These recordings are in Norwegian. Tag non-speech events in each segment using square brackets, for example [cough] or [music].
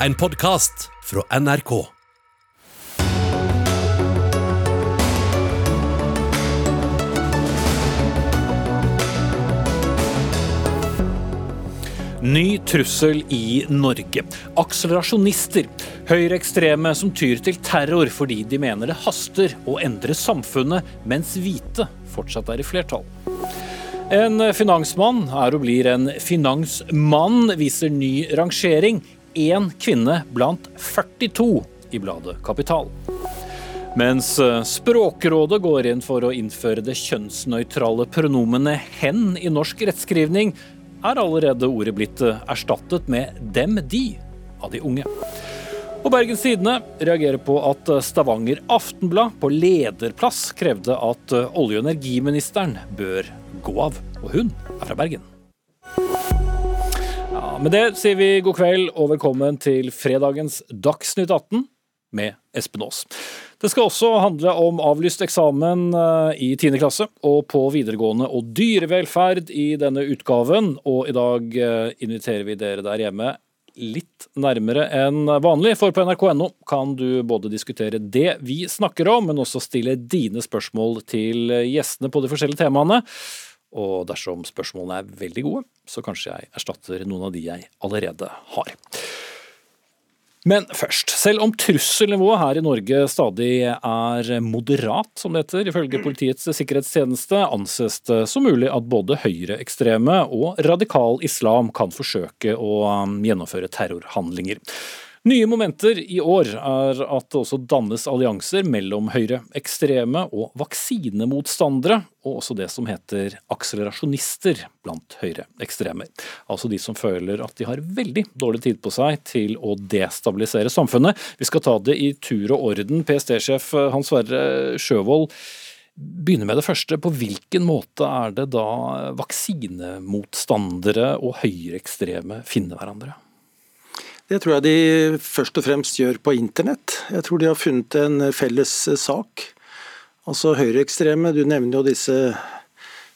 En podkast fra NRK. Ny trussel i Norge. Akselerasjonister. Høyreekstreme som tyr til terror fordi de mener det haster å endre samfunnet, mens hvite fortsatt er i flertall. En finansmann er og blir en finansmann, viser ny rangering. Én kvinne blant 42 i bladet Kapital. Mens Språkrådet går inn for å innføre det kjønnsnøytrale pronomenet 'hen' i norsk rettskrivning, er allerede ordet blitt erstattet med 'dem de' av de unge. Og Bergens Tidende reagerer på at Stavanger Aftenblad på lederplass krevde at olje- og energiministeren bør gå av. Og hun er fra Bergen. Med det sier vi god kveld og velkommen til fredagens Dagsnytt 18 med Espen Aas. Det skal også handle om avlyst eksamen i 10. klasse og på videregående og dyrevelferd i denne utgaven. Og i dag inviterer vi dere der hjemme litt nærmere enn vanlig, for på nrk.no kan du både diskutere det vi snakker om, men også stille dine spørsmål til gjestene på de forskjellige temaene. Og dersom spørsmålene er veldig gode, så kanskje jeg erstatter noen av de jeg allerede har. Men først, selv om trusselnivået her i Norge stadig er moderat, som det heter, ifølge Politiets sikkerhetstjeneste, anses det som mulig at både høyreekstreme og radikal islam kan forsøke å gjennomføre terrorhandlinger. Nye momenter i år er at det også dannes allianser mellom høyreekstreme og vaksinemotstandere, og også det som heter akselerasjonister blant høyreekstremer. Altså de som føler at de har veldig dårlig tid på seg til å destabilisere samfunnet. Vi skal ta det i tur og orden. PST-sjef Hans Sverre Sjøvold, begynner med det første. På hvilken måte er det da vaksinemotstandere og høyreekstreme finner hverandre? Det tror jeg de først og fremst gjør på internett. Jeg tror de har funnet en felles sak. Altså høyreekstreme, du nevner jo disse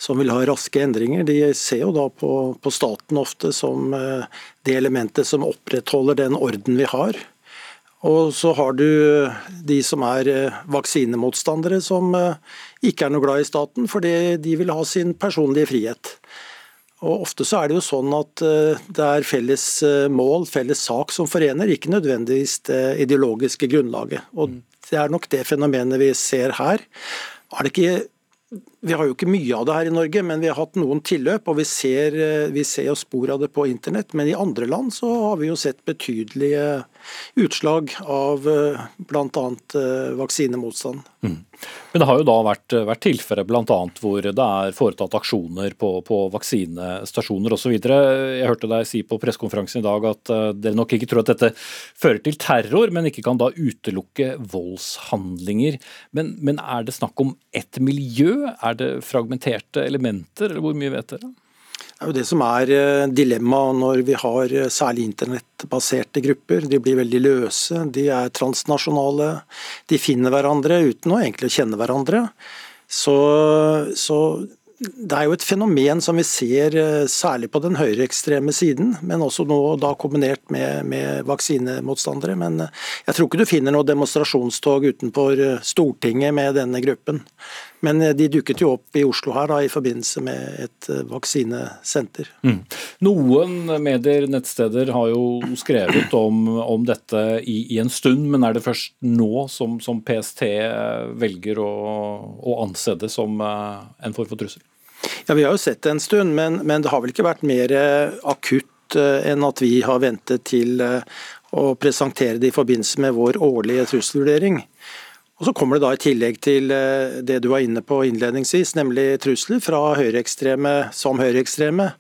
som vil ha raske endringer. De ser jo da på, på staten ofte som det elementet som opprettholder den orden vi har. Og så har du de som er vaksinemotstandere, som ikke er noe glad i staten, fordi de vil ha sin personlige frihet. Og Ofte så er det jo sånn at det er felles mål, felles sak som forener, ikke nødvendigvis det ideologiske grunnlaget. Og Det er nok det fenomenet vi ser her. Er det ikke vi har jo ikke mye av det her i Norge, men vi har hatt noen tilløp, og vi ser, vi ser jo spor av det på internett. Men i andre land så har vi jo sett betydelige utslag av bl.a. vaksinemotstand. Mm. Men det har jo da vært, vært tilfeller bl.a. hvor det er foretatt aksjoner på, på vaksinestasjoner osv. Jeg hørte deg si på pressekonferansen i dag at dere nok ikke tror at dette fører til terror, men ikke kan da utelukke voldshandlinger. Men, men er det snakk om ett miljø? Er det fragmenterte elementer, eller hvor mye vet dere? Det er jo det som er dilemmaet når vi har særlig internettbaserte grupper. De blir veldig løse, de er transnasjonale. De finner hverandre uten å egentlig kjenne hverandre. Så, så det er jo et fenomen som vi ser særlig på den høyreekstreme siden, men også nå da kombinert med, med vaksinemotstandere. Men jeg tror ikke du finner noe demonstrasjonstog utenfor Stortinget med denne gruppen. Men de dukket jo opp i Oslo her da, i forbindelse med et vaksinesenter. Mm. Noen medier, nettsteder, har jo skrevet om, om dette i, i, en stund, men er det først nå som, som PST velger å, å, anse det som en form for trussel? Ja, Vi har jo sett det en stund, men, men det har vel ikke vært mer akutt enn at vi har ventet til å presentere det i forbindelse med vår årlige trusselvurdering. Og Så kommer det da i tillegg til det du var inne på innledningsvis, nemlig trusler fra høyreekstreme som høyreekstreme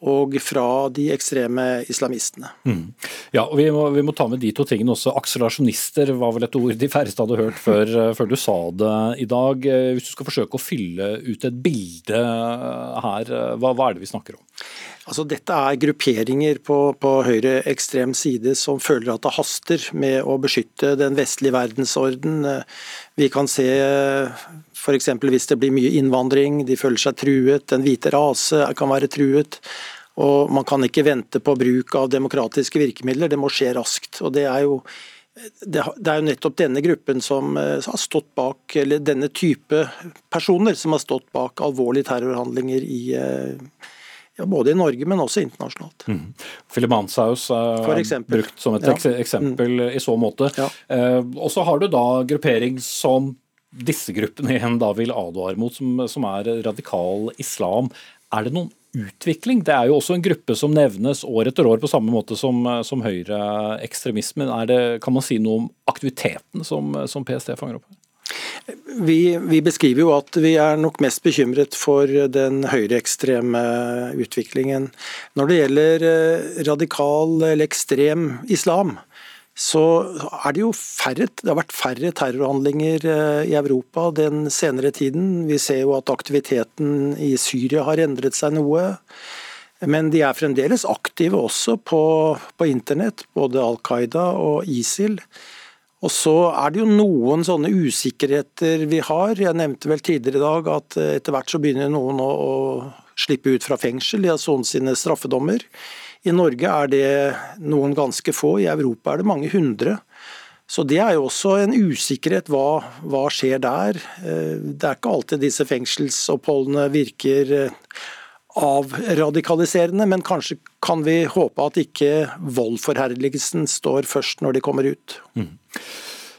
og fra de ekstreme islamistene. Mm. Ja, og vi må, vi må, ta med de to tingene også. Akselerasjonister var vel et ord de færreste hadde hørt [laughs] før, før, du sa det i dag. Hvis du skal forsøke å fylle ut et bilde her, hva, hva er det vi snakker om? Altså, dette er grupperinger på, på høyreekstrem side som føler at det haster med å beskytte den vestlige verdensorden. Vi kan se f.eks. hvis det blir mye innvandring, de føler seg truet, den hvite rase kan være truet. Og Man kan ikke vente på bruk av demokratiske virkemidler, det må skje raskt. og det er jo det er jo nettopp denne gruppen som eh, har stått bak, eller denne type personer som har stått bak alvorlige terrorhandlinger i eh, ja, både i Norge, men også internasjonalt. Mm. Filimansaus er brukt som et ja. eksempel mm. i så måte. Ja. Eh, og så har du da gruppering som disse gruppene igjen da vil advare mot, som, som er radikal islam. Er det noen utvikling. Det er jo også en gruppe som nevnes år etter år på samme måte som, som høyreekstremismen. Kan man si noe om aktiviteten som, som PST fanger opp? Vi, vi, beskriver jo at vi er nok mest bekymret for den høyreekstreme utviklingen. Når det gjelder eh, radikal eller ekstrem islam, så er det jo færre, det har vært færre terrorhandlinger eh, i Europa den senere tiden. Vi ser jo at aktiviteten i Syria har endret seg noe. Men de er fremdeles aktive også på, på internett, både Al Qaida og ISIL. Og så er det jo noen sånne usikkerheter vi har. Jeg nevnte vel tidligere i dag at etter hvert så begynner noen å, å slippe ut fra fengsel. De har sonet sine straffedommer. I Norge er det noen ganske få, i Europa er det mange hundre. Så Det er jo også en usikkerhet. Hva, hva skjer der? Eh, det er ikke alltid disse fengselsoppholdene virker eh, avradikaliserende, men kanskje kan vi håpe at ikke voldforherligelsen står først når de kommer ut. Mm.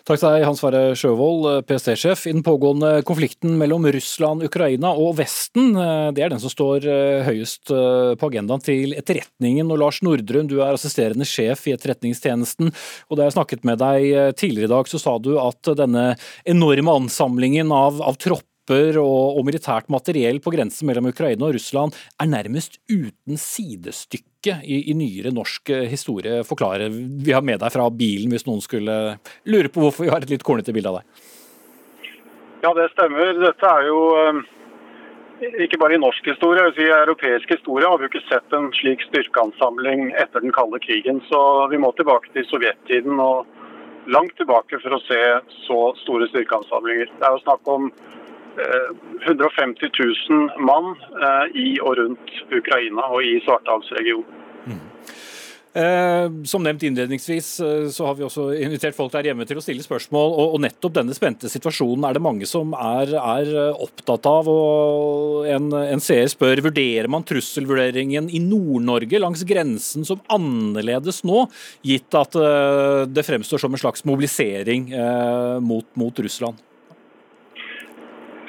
Takk til deg, Hans Sverre Sjøvold, PST-sjef. I den pågående konflikten mellom Russland, Ukraina og Vesten, eh, det er den som står eh, høyest eh, på agendaen til etterretningen. Og Lars Nordrun, du er assisterende sjef i Etterretningstjenesten. Og da jeg snakket med deg tidligere i dag, så sa du at denne enorme ansamlingen av, av tropper trupper og, og, militært materiell på grensen mellom Ukraina og Russland er nærmest uten sidestykke i, i nyere norsk eh, historie. Forklare. Vi har med deg fra bilen hvis noen skulle lure på hvorfor vi har et litt kornete bilde av deg. Ja, det stemmer. Dette er jo eh, ikke bare i norsk historie, i europeisk historie har vi jo ikke sett en slik styrkeansamling etter den kalde krigen. Så vi må tilbake til sovjettiden og langt tilbake for å se så store styrkeansamlinger. Det er jo snakk om 150 eh, 000 mann eh, i og rundt Ukraina og i Svartehavsregionen. Mm. Eh, som nevnt innledningsvis, så har vi også invitert folk der hjemme til å stille spørsmål. Og, nettopp denne spente situasjonen er det mange som er, er opptatt av. og En, en seer spør vurderer man trusselvurderingen i Nord-Norge langs grensen som annerledes nå, gitt at det fremstår som en slags mobilisering mot, mot Russland?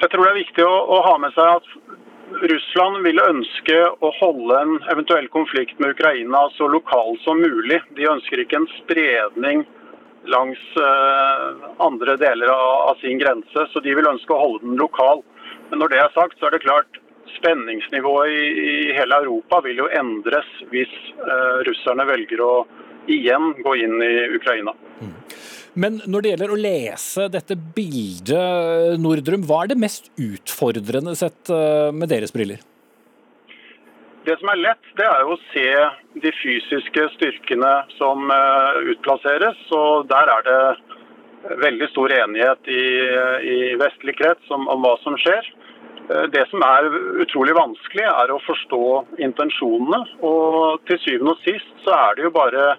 Jeg tror det er viktig å, å, ha med seg at Russland vil ønske å holde en eventuell konflikt med Ukraina så lokal som mulig. De ønsker ikke en spredning langs uh, andre deler av, av, sin grense, så de vil ønske å holde den lokal. Men når det er sagt, så er det klart spenningsnivået i, i hele Europa vil jo endres hvis uh, russerne velger å igjen gå inn i Ukraina. Mm. Men når det gjelder å lese dette bildet, Nordrum, hva er det mest utfordrende sett eh, med deres briller? Det som er lett, det er jo å se de fysiske styrkene som eh, utplasseres. og Der er det veldig stor enighet i, i vestlig krets om, om hva som skjer. Eh, det som er utrolig vanskelig, er å forstå intensjonene. Og til syvende og sist så er det jo bare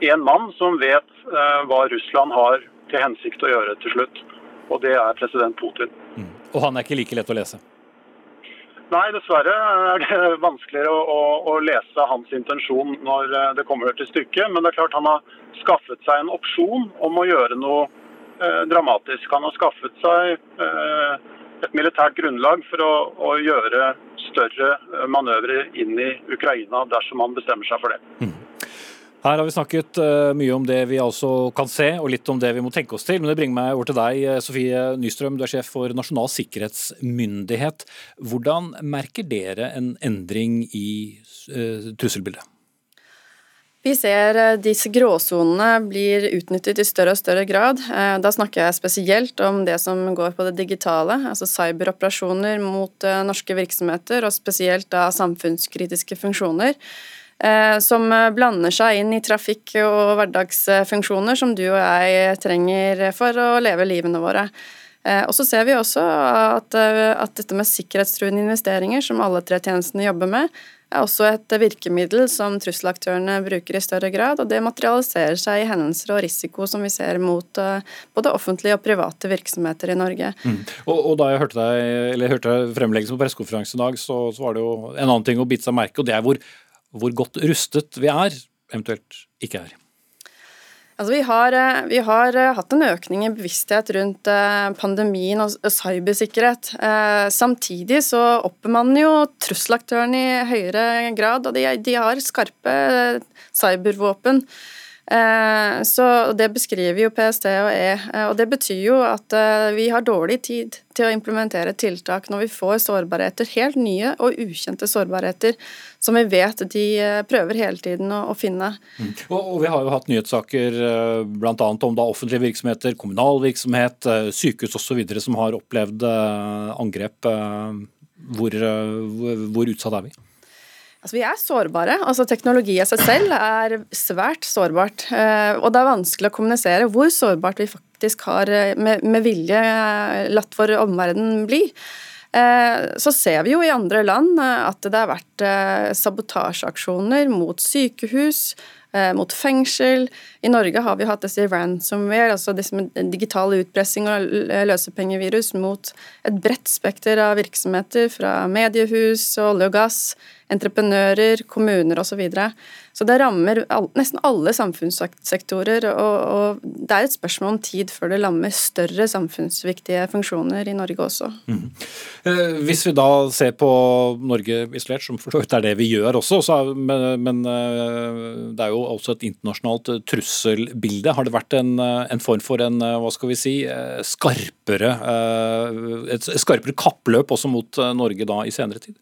én mann som vet eh, hva Russland har til hensikt å gjøre til slutt. Og det er president Putin. Mm. Og han er ikke like lett å lese? Nei, dessverre er det [laughs] vanskeligere å, å, å, lese hans intensjon når eh, det kommer til stykket. Men det er klart han har skaffet seg en opsjon om å gjøre noe eh, dramatisk. Han har skaffet seg eh, et militært grunnlag for å, å gjøre større eh, manøvrer inn i Ukraina dersom han bestemmer seg for det. Mm. Her har vi snakket uh, mye om det vi altså kan se, og litt om det vi må tenke oss til. Men det bringer meg over til deg, eh, Sofie Nystrøm. Du er sjef for Nasjonal sikkerhetsmyndighet. Hvordan merker dere en endring i uh, trusselbildet? Vi ser disse gråsonene blir utnyttet i større og større grad. Da snakker jeg spesielt om det som går på det digitale, altså cyberoperasjoner mot norske virksomheter, og spesielt da samfunnskritiske funksjoner. Eh, som blander seg inn i trafikk og hverdagsfunksjoner som du og jeg trenger for å leve livene våre. Eh, og så ser vi også at, eh, at dette med sikkerhetstruende investeringer, som alle tre tjenestene jobber med, er også et virkemiddel som trusselaktørene bruker i større grad, og det materialiserer seg i hendelser og risiko som vi ser mot både offentlige og private virksomheter i Norge. Mm. Og, og, Da jeg hørte deg, eller hørte fremleggelsen på pressekonferansen i dag, så, så, var det jo en annen ting å bite seg merke, og det er hvor, hvor godt rustet vi er, eventuelt ikke er. Altså, vi, har, eh, vi, har, eh, hatt en økning i bevissthet rundt eh, pandemien og cybersikkerhet. Samtidig så oppbemanner jo trusselaktørene i høyere grad, og de, de har skarpe cybervåpen. Eh, så Det beskriver jo PST og E. Eh, og Det betyr jo at eh, vi har dårlig tid til å implementere tiltak når vi får sårbarheter, helt nye og ukjente sårbarheter, som vi vet de prøver hele tiden å, å finne. Mm. Og, og, Vi har jo hatt nyhetssaker bl.a. om da offentlige virksomheter, kommunal virksomhet, sykehus osv. som har opplevd angrep. Hvor, hvor utsatt er vi? Altså, vi er sårbare. Altså, teknologi i seg selv er svært sårbart. Eh, og det er vanskelig å kommunisere hvor sårbart vi faktisk har eh, med, med vilje eh, latt vår omverden bli. Så ser vi jo i andre land at det har vært sabotasjeaksjoner mot sykehus, mot fengsel. I Norge har vi hatt disse ransomware, altså disse digital utpressing og løsepengevirus mot et bredt spekter av virksomheter, fra mediehus, olje og gass, entreprenører, kommuner osv. Så, videre. så det rammer all, nesten alle samfunnssektorer, og, og, det er et spørsmål om tid før det lammer større samfunnsviktige funksjoner i Norge også. Mm. Eh, hvis vi da ser på Norge isolert, som for så vidt er det vi gjør også, så, men, men, eh, det er jo også et internasjonalt trusselbilde. Har det vært en, en form for en hva skal vi si, skarpere, et skarpere kappløp også mot Norge da i senere tid?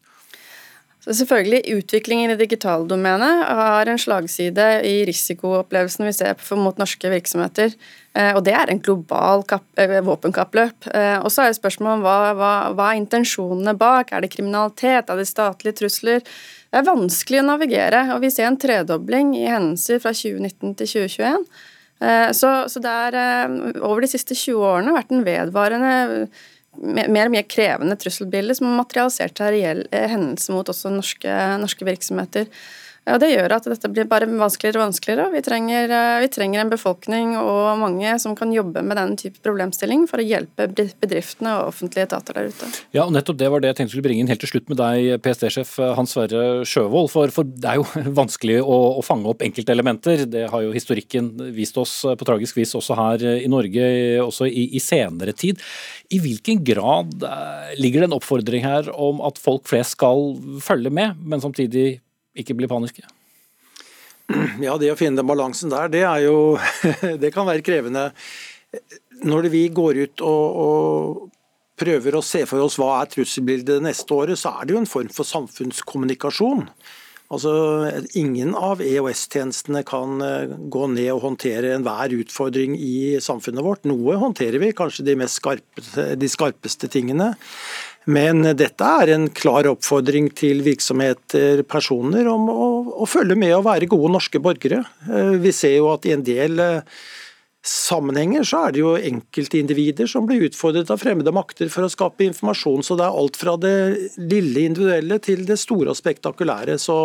Så selvfølgelig, Utviklingen i digitaldomenet har en slagside i risikoopplevelsen vi ser mot norske virksomheter. Eh, og Det er en global kap, våpenkappløp. Eh, og så er det spørsmålet om hva, hva, hva, er intensjonene bak? Er det kriminalitet? Er det statlige trusler? Det er vanskelig å navigere, og vi ser en tredobling i hendelser fra 2019 til 2021. Så, så det er over de siste 20 årene vært en vedvarende mer og mer krevende trusselbilde som har materialisert seg reell eh, hendelse mot også norske, norske virksomheter. Og Det gjør at dette blir bare vanskeligere og vanskeligere. Vi trenger, eh, vi trenger, en befolkning og mange som kan jobbe med den type problemstilling for å hjelpe bedriftene og offentlige etater der ute. Ja, og nettopp Det var det jeg tenkte skulle bringe inn helt til slutt med deg, PST-sjef Hans Sverre Sjøvold. For, for, det er jo [laughs] vanskelig å, å fange opp enkeltelementer. Det har jo historikken vist oss på tragisk vis også her i Norge, også i, i senere tid. I hvilken grad eh, ligger det en oppfordring her om at folk flest skal følge med, men samtidig ikke bli paniske? Ja, det å finne den balansen der, det er jo [laughs] Det kan være krevende. Når vi går ut og, og prøver å se for oss hva er trusselbildet neste året, så er det jo en form for samfunnskommunikasjon. Altså, Ingen av EOS-tjenestene kan eh, gå ned og håndtere enhver utfordring i samfunnet vårt. Noe håndterer vi, kanskje de, skarpe, de skarpeste tingene. Men dette er en klar oppfordring til virksomheter, personer, om å, å, følge med og være gode norske borgere. Eh, vi ser jo at i en del eh, sammenhenger så er det jo enkeltindivider som blir utfordret av fremmede makter for å skape informasjon. Så det er alt fra det lille individuelle til det store og spektakulære. Så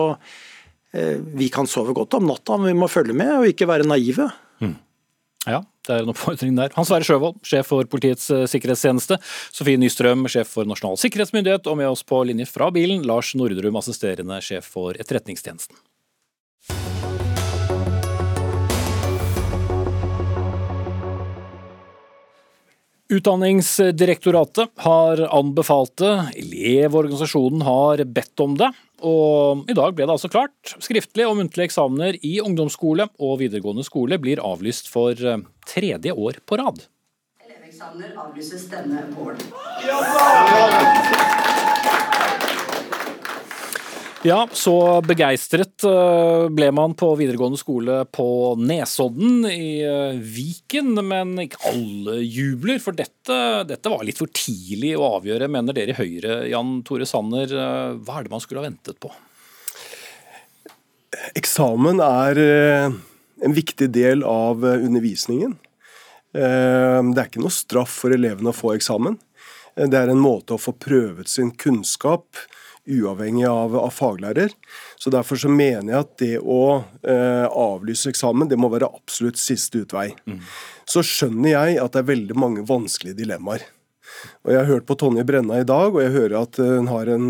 eh, vi kan sove godt om natta, men vi må følge med og ikke være naive. Mm. Ja, det er en oppfordring der. Hans Sverre Sjøvold, sjef for Politiets eh, sikkerhetstjeneste. Sofie Nystrøm, sjef for Nasjonal sikkerhetsmyndighet. Og med oss på linje fra bilen, Lars Nordrum, assisterende sjef for Etterretningstjenesten. Utdanningsdirektoratet har anbefalt det, Elevorganisasjonen har bedt om det. Og i dag ble det altså klart. Skriftlige og muntlige eksamener i ungdomsskole og videregående skole blir avlyst for eh, tredje år på rad. Eleveksamener avlyses denne våren. Ja! Ja, så begeistret eh, ble man på videregående skole på Nesodden i eh, Viken. Men ikke alle jubler, for dette, dette var litt for tidlig å avgjøre, mener dere i Høyre. Jan Tore Sanner, eh, hva er det man skulle ha ventet på? Eksamen er en viktig del av undervisningen. Det er ikke noe straff for elevene å få eksamen. Det er en måte å få prøvet sin kunnskap uavhengig av, av faglærer. Så Derfor så mener jeg at det å eh, avlyse eksamen det må være absolutt siste utvei. Mm. Så skjønner jeg at det er veldig mange vanskelige dilemmaer. Og Jeg har hørt på Tonje Brenna i dag, og jeg hører at hun har en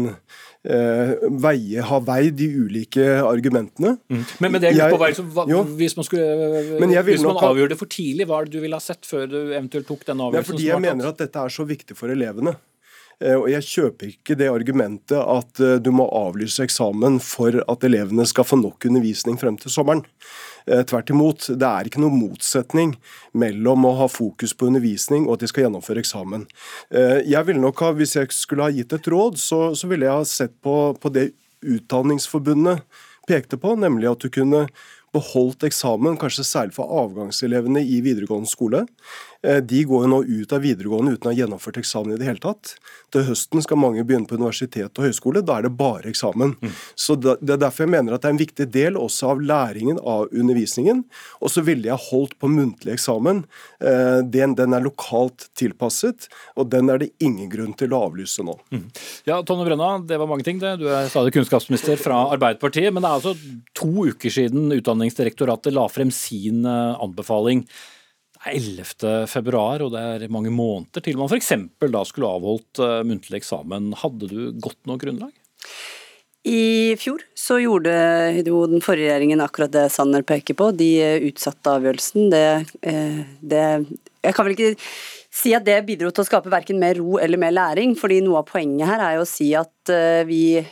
veie, ha veid de ulike argumentene. Mm. Men, men det jeg, på vei, så, hva, hvis man, skulle, hvis man avgjør det for tidlig, hva er det du ville ha sett før du eventuelt tok den avgjørelsen? fordi jeg mener at dette er så viktig for elevene. Eh, og Jeg kjøper ikke det argumentet at eh, du må avlyse eksamen for at elevene skal få nok undervisning frem til sommeren. Eh, tvert imot, det er ikke noen motsetning mellom å ha fokus på undervisning og at de skal gjennomføre eksamen. Eh, jeg ville nok ha, Hvis jeg skulle ha gitt et råd, så, så ville jeg ha sett på, på det Utdanningsforbundet pekte på, nemlig at du kunne beholdt eksamen, kanskje særlig for avgangselevene i videregående skole. Eh, de går jo nå ut av videregående uten å ha gjennomført eksamen i det hele tatt. Til høsten skal mange begynne på universitet og høyskole. Da er det bare eksamen. Mm. Så Det er derfor jeg mener at det er en viktig del også av læringen av undervisningen. Og så ville jeg holdt på muntlig eksamen. Eh, den, den, er lokalt tilpasset, og den er det ingen grunn til å avlyse nå. Mm. Ja, Tonje Brenna, det var mange ting det. Du er stadig kunnskapsminister fra Arbeiderpartiet. Men det er altså to uker siden Utdanningsdirektoratet la frem sin eh, anbefaling. 11. februar, og det er mange måneder til man f.eks. da skulle avholdt uh, muntlig eksamen. Hadde du godt nok grunnlag? I fjor så gjorde jo den forrige regjeringen akkurat det Sanner peker på. De utsatte avgjørelsen. Det, eh, det Jeg kan vel ikke si at det bidro til å skape verken mer ro eller mer læring, fordi noe av poenget her er jo å si at eh, vi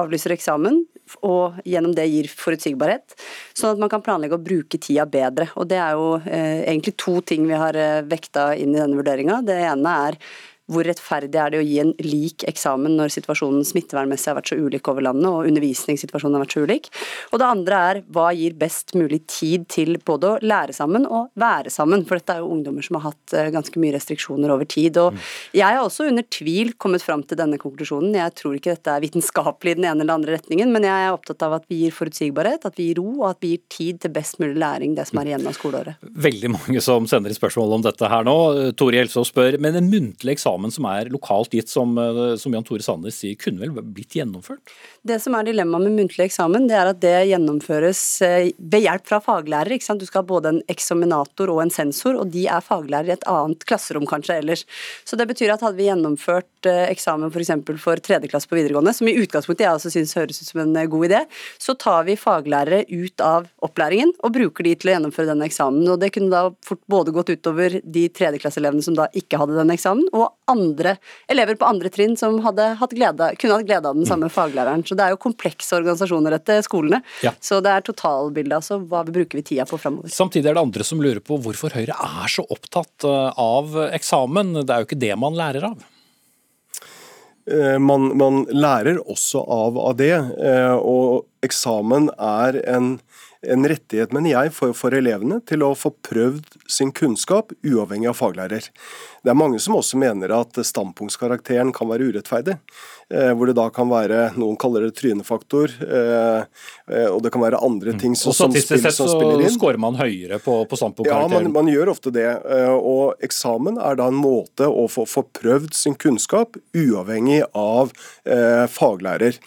avlyser eksamen og gjennom det gir forutsigbarhet. Sånn at man kan planlegge å bruke tida bedre. Og Det er jo eh, egentlig to ting vi har eh, vekta inn i denne vurderinga. Det ene er hvor rettferdig er det å gi en lik eksamen når situasjonen smittevernmessig har vært så ulik over landet og undervisningssituasjonen har vært så ulik. Og det andre er hva gir best mulig tid til både å lære sammen og være sammen. For dette er jo ungdommer som har hatt eh, ganske mye restriksjoner over tid. Og jeg har også under tvil kommet fram til denne konklusjonen. Jeg tror ikke dette er vitenskapelig i den ene eller andre retningen, men jeg er opptatt av at vi gir forutsigbarhet, at vi gir ro, og at vi gir tid til best mulig læring, det som er igjen av skoleåret. Veldig mange som sender spørsmål om dette her nå. Tore Gjelsås spør, men en muntlig eksamen eksamen som er lokalt gitt, som, eh, som Jan Tore Sanner sier, kunne vel blitt gjennomført? Det som er dilemmaet med muntlig eksamen, det er at det gjennomføres eh, ved hjelp fra faglærer. ikke sant? Du skal ha både en eksaminator og en sensor, og de er faglærere i et annet klasserom kanskje ellers. Så det betyr at hadde vi gjennomført eh, eksamen f.eks. For, for tredjeklasse på videregående, som i utgangspunktet jeg også syns høres ut som en god idé, så tar vi faglærere ut av opplæringen og bruker de til å gjennomføre denne eksamen. Og det kunne da fort både gått utover de tredjeklasseelevene som da ikke hadde denne eksamen, og andre elever på andre trinn som hadde hatt glede, kunne hatt glede av den samme mm. faglæreren. Så det er jo komplekse organisasjoner, etter skolene. Ja. Så det er totalbildet, altså. Hva bruker vi tida på framover? Samtidig er det andre som lurer på hvorfor Høyre er så opptatt eh, av eksamen. Det er jo ikke det man lærer av. Eh, man, man lærer også av, av det, eh, og eksamen er en en rettighet, mener jeg, for, for, elevene til å få prøvd sin kunnskap uavhengig av faglærer. Det er mange som også mener at standpunktskarakteren kan være urettferdig. Eh, hvor det da kan være Noen kaller det trynefaktor, eh, eh, og det kan være andre ting som, som, spiller, som spiller inn. Så scorer man høyere på, på standpunktkarakteren? Ja, man, man, gjør ofte det. Eh, og eksamen er da en måte å få, få prøvd sin kunnskap uavhengig av eh, faglærer.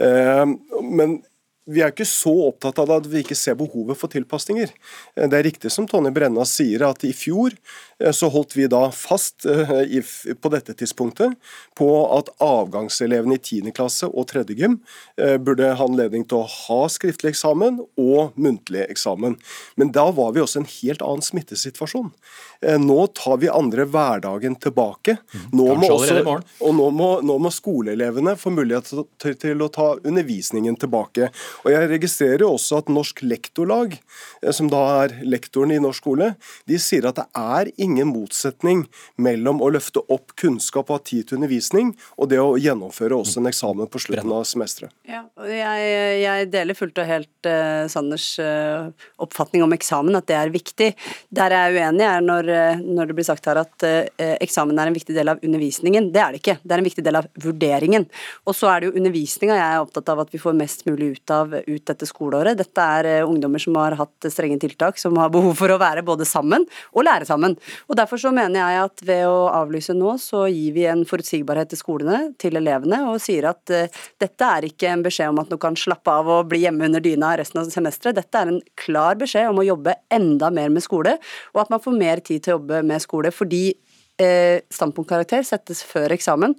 Eh, men vi er ikke så opptatt av det at vi ikke ser behovet for tilpasninger. Det er riktig som Tonje Brenna sier, at i fjor Eh, så holdt vi da fast eh, på dette tidspunktet på at avgangselevene i 10. klasse og 3. gym eh, burde ha anledning til å ha skriftlig eksamen og muntlig eksamen. Men da var vi også i en helt annen smittesituasjon. Nå tar vi andre hverdagen tilbake. Nå må også, og nå må, nå må, skoleelevene få mulighet til, til, å ta undervisningen tilbake. Og Jeg registrerer også at Norsk Lektorlag, som da er lektoren i norsk skole, de sier at det er ingen ingen motsetning mellom å løfte opp kunnskap og ha tid til undervisning, og det å gjennomføre også en eksamen på slutten av semesteret. Ja, jeg, jeg, deler fullt og helt uh, Sanders uh, oppfatning om eksamen, at det er viktig. Der jeg er uenig, er når, uh, når det blir sagt her at eksamen er en viktig del av undervisningen. Det er det ikke. Det er en viktig del av vurderingen. Og så er det jo undervisninga jeg er opptatt av at vi får mest mulig ut av ut dette skoleåret. Dette er ungdommer som har hatt strenge tiltak, som har behov for å være både sammen og lære sammen. Og Derfor så mener jeg at ved å avlyse nå, så gir vi en forutsigbarhet til skolene, til elevene, og sier at uh, dette er ikke en beskjed om at noen kan slappe av og bli hjemme under dyna resten av semesteret. Dette er en klar beskjed om å jobbe enda mer med skole, og at man får mer tid til å jobbe med skole. fordi eh, standpunktkarakter settes før eksamen.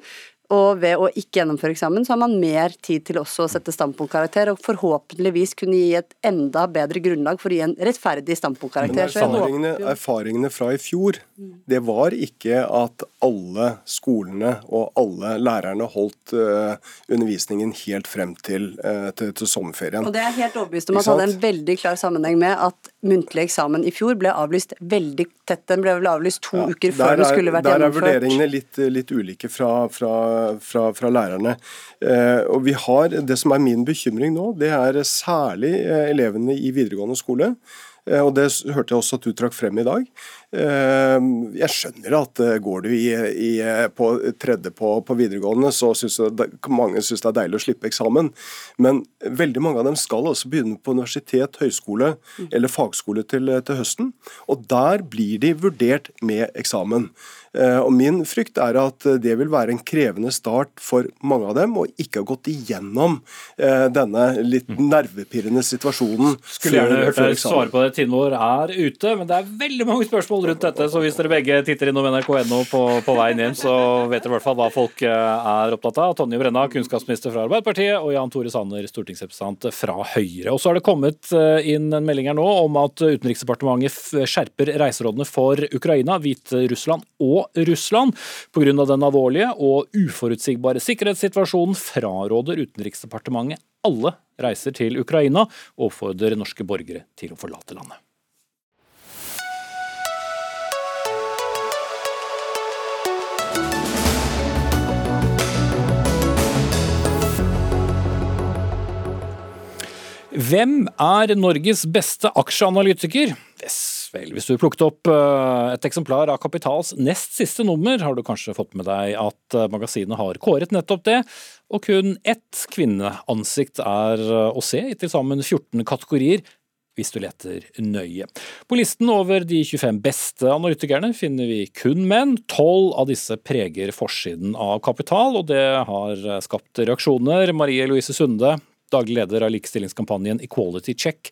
Og ved å ikke gjennomføre eksamen, så har man mer tid til også å sette standpunktkarakter, og forhåpentligvis kunne gi et enda bedre grunnlag for å gi en rettferdig standpunktkarakter. Men erfaringene, erfaringene fra i fjor, det var ikke at alle skolene og alle lærerne holdt uh, undervisningen helt frem til, uh, til, til, sommerferien. Og det er helt overbevist om at hadde en veldig klar sammenheng med at muntlig eksamen i fjor ble avlyst veldig tett. Den ble vel avlyst to ja, uker før den skulle vært der gjennomført. Der er vurderingene litt, litt ulike fra, fra fra, fra lærerne. Eh, og vi har, Det som er min bekymring nå, det er særlig eh, elevene i videregående skole. Eh, og Det hørte jeg også at du trakk frem i dag. Jeg skjønner at går du i, i, på tredje på, på videregående, så syns mange synes det er deilig å slippe eksamen. Men veldig mange av dem skal også begynne på universitet, høyskole eller fagskole til, til høsten. Og der blir de vurdert med eksamen. Eh, og Min frykt er at det vil være en krevende start for mange av dem, og ikke ha gått igjennom eh, denne litt mm. nervepirrende situasjonen. Skulle gjerne hørt deg svare på det, tiden vår er ute, men det er veldig mange spørsmål rundt dette. Så hvis dere begge titter innom nrk.no på, på veien hjem, så vet dere i hvert fall hva folk eh, er opptatt av. Tonje Brenna, kunnskapsminister fra Arbeiderpartiet, og Jan Tore Sanner, stortingsrepresentant fra Høyre. Og så har det kommet inn en melding her nå om at Utenriksdepartementet skjerper reiserådene for Ukraina, Hviterussland og Russland. Pga. den alvorlige og uforutsigbare sikkerhetssituasjonen fraråder Utenriksdepartementet alle reiser til Ukraina, og oppfordrer norske borgere til å forlate landet. Hvem er Norges beste aksjeanalytiker? Vel, hvis du plukket opp eh, et eksemplar av Kapitals nest siste nummer, har du kanskje fått med deg at eh, magasinet har kåret nettopp det, og kun ett kvinneansikt er eh, å se i til sammen 14 kategorier, hvis du leter nøye. På listen over de 25 beste analytikerne finner vi kun menn. Tolv av disse preger forsiden av Kapital, og det har skapt reaksjoner. Marie Louise Sunde, daglig leder av likestillingskampanjen Equality Check,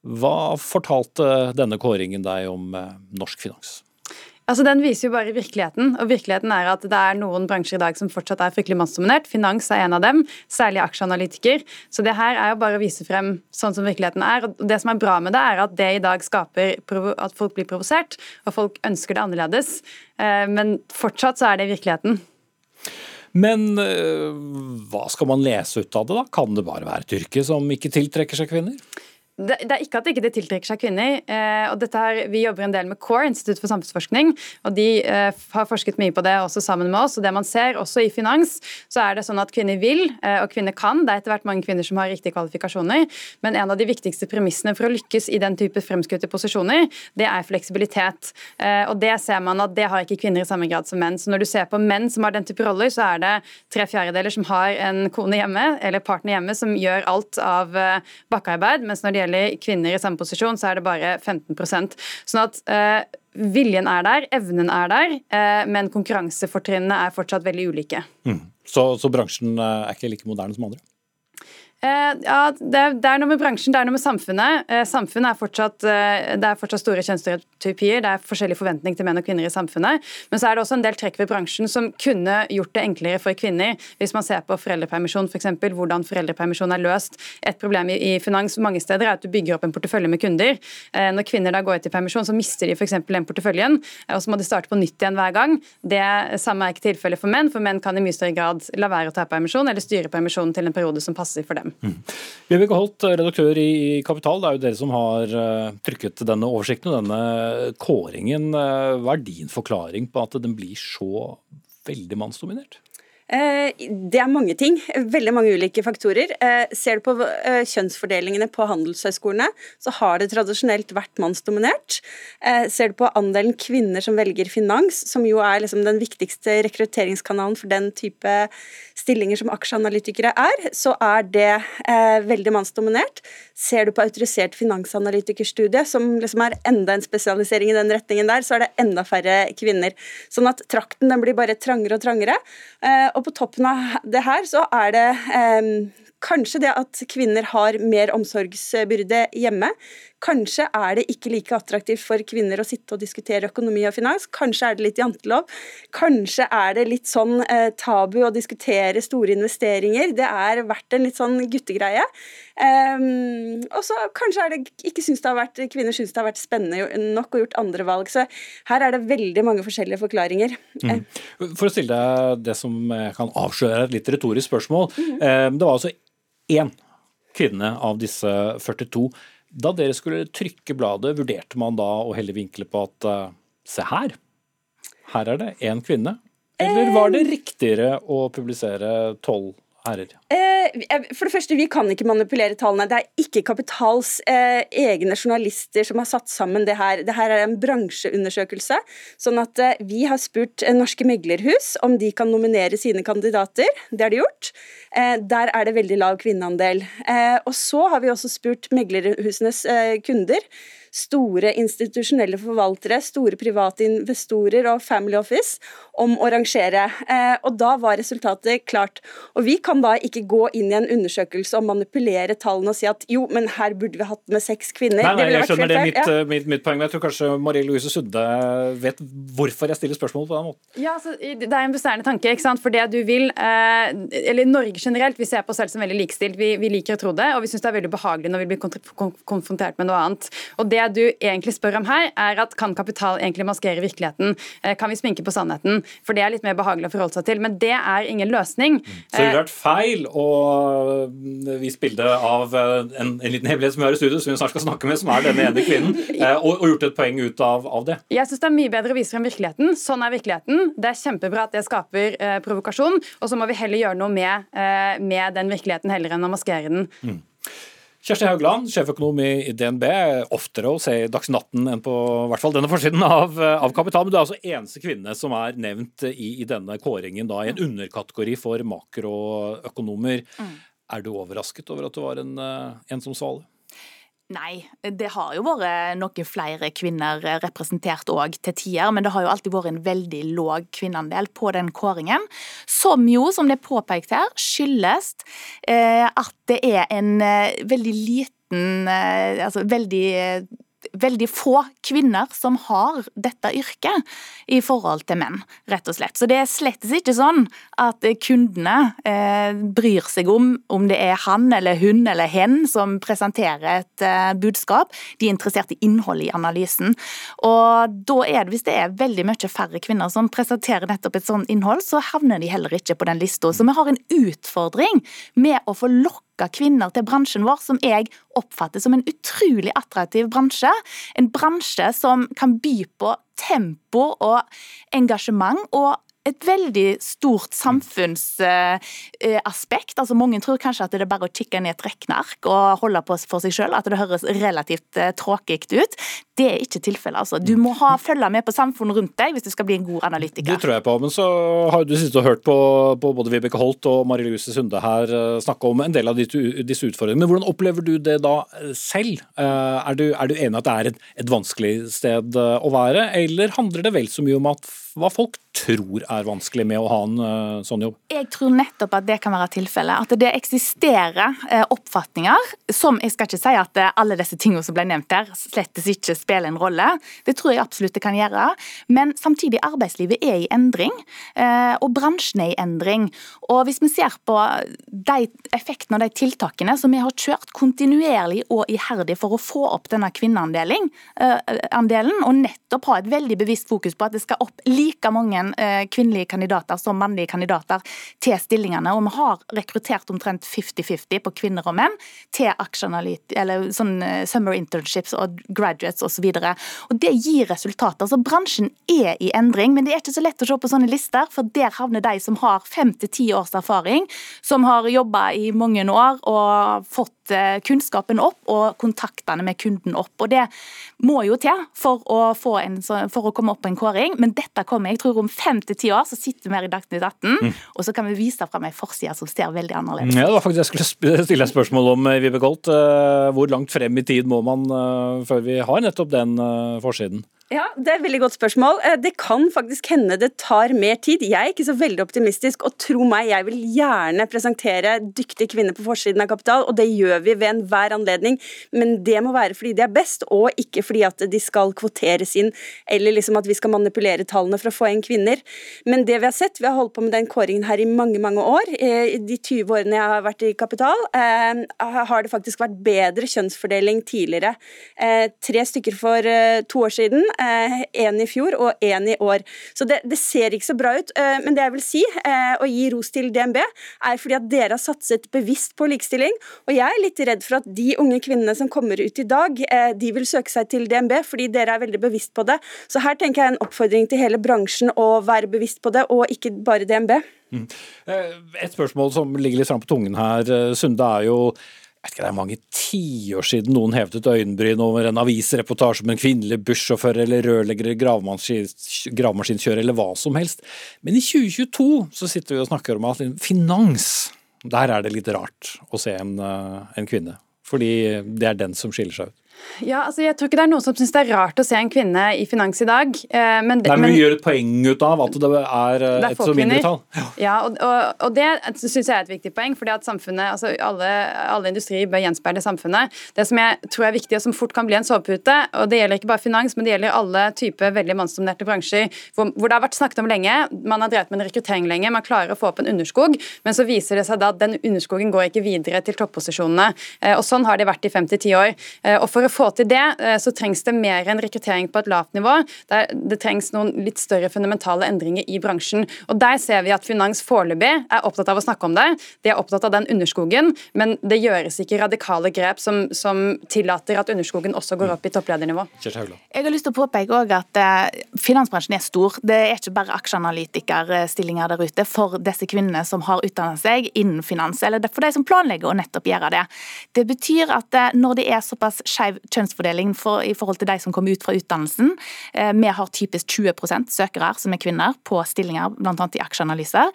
hva fortalte denne kåringen deg om eh, norsk finans? Altså, Den viser jo bare virkeligheten, og virkeligheten er at det er noen bransjer i dag som fortsatt er fryktelig mannsdominert. Finans er en av dem, særlig aksjeanalytiker. Så det her er jo bare å vise frem sånn som virkeligheten er. Og Det som er bra med det, er at det i dag skaper at folk blir provosert, og folk ønsker det annerledes. Eh, men fortsatt så er det virkeligheten. Men eh, hva skal man lese ut av det, da? Kan det bare være et yrke som ikke tiltrekker seg kvinner? Det, det, er ikke at det ikke tiltrekker seg kvinner. Eh, og dette her, Vi jobber en del med CORE, Institutt for samfunnsforskning. og De eh, har forsket mye på det også sammen med oss. og det man ser også i finans, så er det sånn at kvinner vil, eh, og kvinner kan. Det er etter hvert mange kvinner som har riktige kvalifikasjoner. Men en av de viktigste premissene for å lykkes i den type fremskutte posisjoner, det er fleksibilitet. Eh, og det ser man at det har ikke kvinner i samme grad som menn. Så når du ser på menn som har den type roller, så er det tre fjerdedeler som har en kone hjemme, eller partner hjemme, som gjør alt av eh, bakkearbeid. mens når det gjelder gjelder kvinner i samme posisjon, så er det bare 15% Sånn at eh, viljen er der, evnen er der, eh, men konkurransefortrinnene er fortsatt veldig ulike. Mm. Så, så bransjen eh, er ikke like moderne som andre? Eh, ja, det, er noe med bransjen, det er noe med samfunnet. Eh, samfunnet er fortsatt, eh, det er fortsatt store kjønnsstereotypier, det er forskjellig forventning til menn og kvinner i samfunnet. Men så er det også en del trekk ved bransjen som kunne gjort det enklere for kvinner. Hvis man ser på foreldrepermisjon, f.eks. For eksempel, hvordan foreldrepermisjon er løst. Et problem i, finans mange steder er at du bygger opp en portefølje med kunder. når kvinner da går ut i permisjon, så mister de f.eks. den porteføljen, og så må de starte på nytt igjen hver gang. Det samme er ikke tilfellet for menn, for menn kan i mye større grad la være å ta permisjon eller styre permisjonen til en periode som passer for dem. Mm. Vibeke Holt, redaktør i Kapital. Det er jo dere som har eh, trykket denne oversikten og denne kåringen. Eh, hva er din forklaring på at den blir så veldig mannsdominert? Eh, det er mange ting. Veldig mange ulike faktorer. Eh, ser du på eh, kjønnsfordelingene på handelshøyskolene, så har det tradisjonelt vært mannsdominert. Ser du på andelen kvinner som velger finans, som jo er liksom den viktigste rekrutteringskanalen for den type stillinger som aksjeanalytikere er, så er det veldig mannsdominert. Ser du på autorisert finansanalytikerstudie, som liksom er enda en spesialisering i den retningen der, så er det enda færre kvinner. Sånn at trakten den blir bare trangere og trangere. Og og på toppen av det her så er det eh, kanskje det at kvinner har mer omsorgsbyrde hjemme. Kanskje er det ikke like attraktivt for kvinner å sitte og diskutere økonomi og finans. Kanskje er det litt jantelov. Kanskje er det litt sånn eh, tabu å diskutere store investeringer. Det er vært en litt sånn guttegreie. Um, og så kanskje er det ikke synes det har vært, kvinner syns det har vært spennende nok og gjort andre valg. Så her er det veldig mange forskjellige forklaringer. Mm. Eh. For å stille deg det som kan avsløre et litt retorisk spørsmål. Mm. Det var altså én kvinne av disse 42 da dere skulle trykke bladet, vurderte man da å helle vinkle på at uh, se her, her er det én kvinne? Eller var det riktigere å publisere tolv herrer? Eh, for det første, Vi kan ikke manipulere tallene. Det er ikke Kapitals eh, egne journalister som har satt sammen det her. Det her er en bransjeundersøkelse. sånn at eh, Vi har spurt norske meglerhus om de kan nominere sine kandidater. Det har de gjort. Der er det veldig lav kvinneandel. Og så har vi også spurt meglerhusenes kunder store institusjonelle forvaltere, store private investorer og Family Office om å rangere. Eh, og Da var resultatet klart. Og Vi kan da ikke gå inn i en undersøkelse og manipulere tallene og si at jo, men her burde vi hatt med seks kvinner. Nei, nei, jeg skjønner det er mitt, ja. mitt, mitt, poeng, men jeg tror kanskje Marie Louise Sudde vet hvorfor jeg stiller spørsmål på den måten. Ja, altså, Det er en besnærende tanke. ikke sant? For det du vil, eh, eller Norge generelt, vi ser på oss selv som veldig likestilt. Vi, vi liker å tro det, og vi syns det er veldig behagelig når vi blir konfrontert med noe annet. Og Det du egentlig spør om her, er at kan kapital egentlig maskere virkeligheten? Eh, kan vi sminke på sannheten? For det er litt mer behagelig å forholde seg til. Men det er ingen løsning. Så det ville vært feil å vise bilde av eh, en, en, liten hemmelighet som vi har i studio, som vi snart skal snakke med, som er denne ene kvinnen, [laughs] eh, og, og gjort et poeng ut av, av det? Jeg syns det er mye bedre å vise frem virkeligheten. Sånn er virkeligheten. Det er kjempebra at det skaper eh, provokasjon, og så må vi heller gjøre noe med, eh, med den virkeligheten heller enn å maskere den. Mm. Kjersti Haugland, sjeføkonom i DNB. Oftere å se i Dagsnytt enn på hvert fall denne forsiden av, av, Kapital. Men du er altså eneste kvinne som er nevnt i, i denne kåringen, da, i en underkategori for makroøkonomer. Mm. Er du overrasket over at du var en, en som svale? Nei, det har jo vært noen flere kvinner representert òg til tider, men det har jo alltid vært en veldig låg kvinneandel på den kåringen. Som jo, som det er påpekt her, skyldes eh, at det er en eh, veldig liten eh, Altså veldig veldig få kvinner som har dette yrket i forhold til menn, rett og slett. Så det er slett ikke sånn at kundene eh, bryr seg om om det er han eller hun eller hen som presenterer et eh, budskap. De er interessert i innholdet i analysen. Og da er det, hvis det er veldig mye færre kvinner som presenterer nettopp et sånt innhold, så havner de heller ikke på den lista. Så vi har en utfordring med å få lokka kvinner til bransjen vår, som jeg oppfatter som en utrolig attraktiv bransje. En bransje som kan by på tempo og engasjement, og et veldig stort samfunnsaspekt. altså Mange tror kanskje at det er bare å kikke ned et regneark og holde på for seg selv, at det høres relativt uh, tråkig ut. Det er ikke tilfellet. altså. Du må ha, følge med på samfunnet rundt deg hvis du skal bli en god analytiker. Det tror jeg på, men så har du sittet og hørt på, på både Vibeke Holt og Marie Louise Sunde her uh, snakke om en del av disse utfordringene. Men hvordan opplever du det da eh, selv? Er, du, er, du, enig at det er et, et vanskelig sted å være, eller handler det vel så mye om at hva folk tror er vanskelig med å ha en uh, sånn jobb? Jeg tror nettopp at det kan være tilfellet. At det eksisterer uh, oppfatninger som Jeg skal ikke si at uh, alle disse tingene som ble nevnt her, slettes ikke spiller en rolle. Det tror jeg absolutt det kan gjøre. Men samtidig, arbeidslivet er i endring, og bransjen er i endring. Og hvis vi ser på de effektene og de tiltakene som vi har kjørt kontinuerlig og iherdig for å få opp denne kvinneandelen, og nettopp ha et veldig bevisst fokus på at det skal opp like mange eh, kvinnelige kandidater som mannlige kandidater til stillingene. Og vi har rekruttert omtrent 50-50 på kvinner og menn til sånn eh, summer internships og graduates osv. Det gir resultater. Så bransjen er i endring, men det er ikke så lett å se på sånne lister, for der havner de som har fem til ti års erfaring, som har jobba i mange år og fått eh, kunnskapen opp og kontaktene med kunden opp. Og Det må jo til for å, en, for å komme opp på en kåring, men dette kommer jeg tror om fem til ti år, så sitter vi her i Dagsnytt 18, mm. og så kan vi vise fram ei forside som ser veldig annerledes ut. Ja, det var faktisk jeg skulle [laughs] stille et spørsmål om, eh, Vibeke Holt. Eh, hvor langt frem i tid må man før vi har nettopp den forsiden? Ja, Det er et veldig godt spørsmål. Eh, det kan faktisk hende det tar mer tid. Jeg er ikke så veldig optimistisk, og tro meg, jeg vil gjerne presentere dyktige kvinner på forsiden av Kapital, og det gjør vi ved enhver anledning, men det må være fordi de er best, og ikke fordi at de skal kvoteres inn, eller liksom at vi skal manipulere tallene for å få inn kvinner. Men det vi har sett, vi har holdt på med den kåringen her i mange, mange år. Eh, I de 20 årene jeg har vært i Kapital, eh, har det faktisk vært bedre kjønnsfordeling tidligere. Tre stykker for to år siden én eh, i fjor og én i år. Så det, det, ser ikke så bra ut. Eh, men det jeg vil si, eh, å gi ros til DNB, er fordi at dere har satset bevisst på likestilling. Og jeg er litt redd for at de unge kvinnene som kommer ut i dag, de vil søke seg til DNB fordi dere er veldig bevisst på det. Så her tenker jeg en oppfordring til hele bransjen å være bevisst på det, og ikke bare DNB. Mm. Et spørsmål som ligger litt fram på tungen her, Sunde, er jo jeg vet ikke, Det er mange tiår siden noen hevdet et øyenbryn over en avisreportasje om en kvinnelig bussjåfør eller rørlegger, gravemaskinkjører eller hva som helst. Men i 2022 så sitter vi og snakker om at finans, der er det litt rart å se en, eh, en kvinne. Fordi det er den som skiller seg ut. Ja, altså jeg tror ikke det er noen som syns det er rart å se en kvinne i finans i dag. Eh, men, det, Nei, men vi gjør et poeng ut av at det er, eh, det er et så mindretall. Ja. ja, og, og, og det syns jeg er et viktig poeng, fordi at samfunnet, altså alle, alle industrier bør gjenspeile samfunnet. Det som jeg tror er viktig, og som fort kan bli en sovepute, og det gjelder ikke bare finans, men det gjelder alle typer veldig mannsdominerte bransjer hvor, hvor, det har vært snakket om lenge, man har drevet med en rekruttering lenge, man klarer å få opp en underskog, men så viser det seg da at den underskogen går ikke videre til topposisjonene. Eh, og sånn har det vært i fem til ti år. Og for å få til det, eh, så trengs det mer enn rekruttering på et lavt nivå. Det trengs noen litt større fundamentale endringer i bransjen. Og Der ser vi at Finans foreløpig er opptatt av å snakke om det. De er opptatt av den underskogen, men det gjøres ikke radikale grep som, som tillater at underskogen også går opp i toppledernivå. Jeg har lyst til å påpeke også at eh, finansbransjen er stor. Det er ikke bare aksjeanalytikerstillinger der ute for disse kvinnene som har utdannet seg innen finans, eller for de som planlegger å nettopp gjøre det. Det betyr at eh, når det er såpass skeiv kjønnsfordeling for, i forhold til de som kommer ut fra utdannelsen. Eh, vi har typisk 20% søkere som er kvinner på stillinger bl.a. i aksjeanalyser.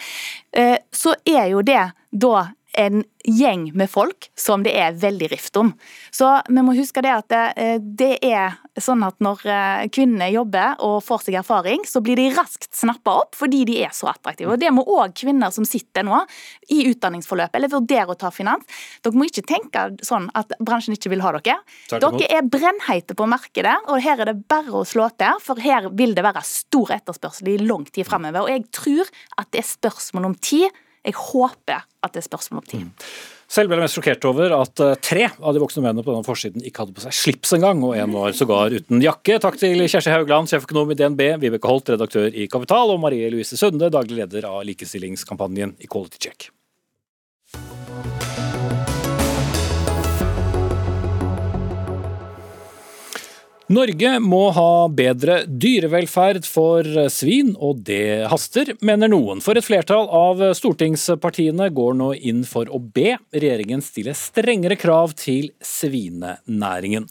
Eh, så er jo det da en gjeng med folk som det er veldig rift om. Så vi må huske det at det, eh, det er sånn at når eh, kvinnene jobber og får seg erfaring, så blir de raskt snappa opp fordi de er så attraktive. Og Det må òg kvinner som sitter nå i utdanningsforløpet eller vurderer å ta finans. Dere må ikke tenke sånn at bransjen ikke vil ha dere. Dere er brennheite på markedet, og her er det bare å slå til, for her vil det være stor etterspørsel i lang tid fremover. Og jeg tror at det er spørsmål om tid jeg håper at det er spørsmål om tid. Mm. Selv ble jeg mest sjokkert over at eh, tre av de voksne mennene på denne forsiden ikke hadde på seg slips engang, og en var sågar uten jakke. Takk til Kjersti Haugland, sjeføkonom i DNB, Vibeke Holt, redaktør i Kapital, og Marie Louise Sunde, daglig leder av likestillingskampanjen Equality Check. Norge må ha bedre dyrevelferd for svin, og det haster, mener noen. For et flertall av stortingspartiene går nå inn for å be regjeringen stille strengere krav til svinenæringen.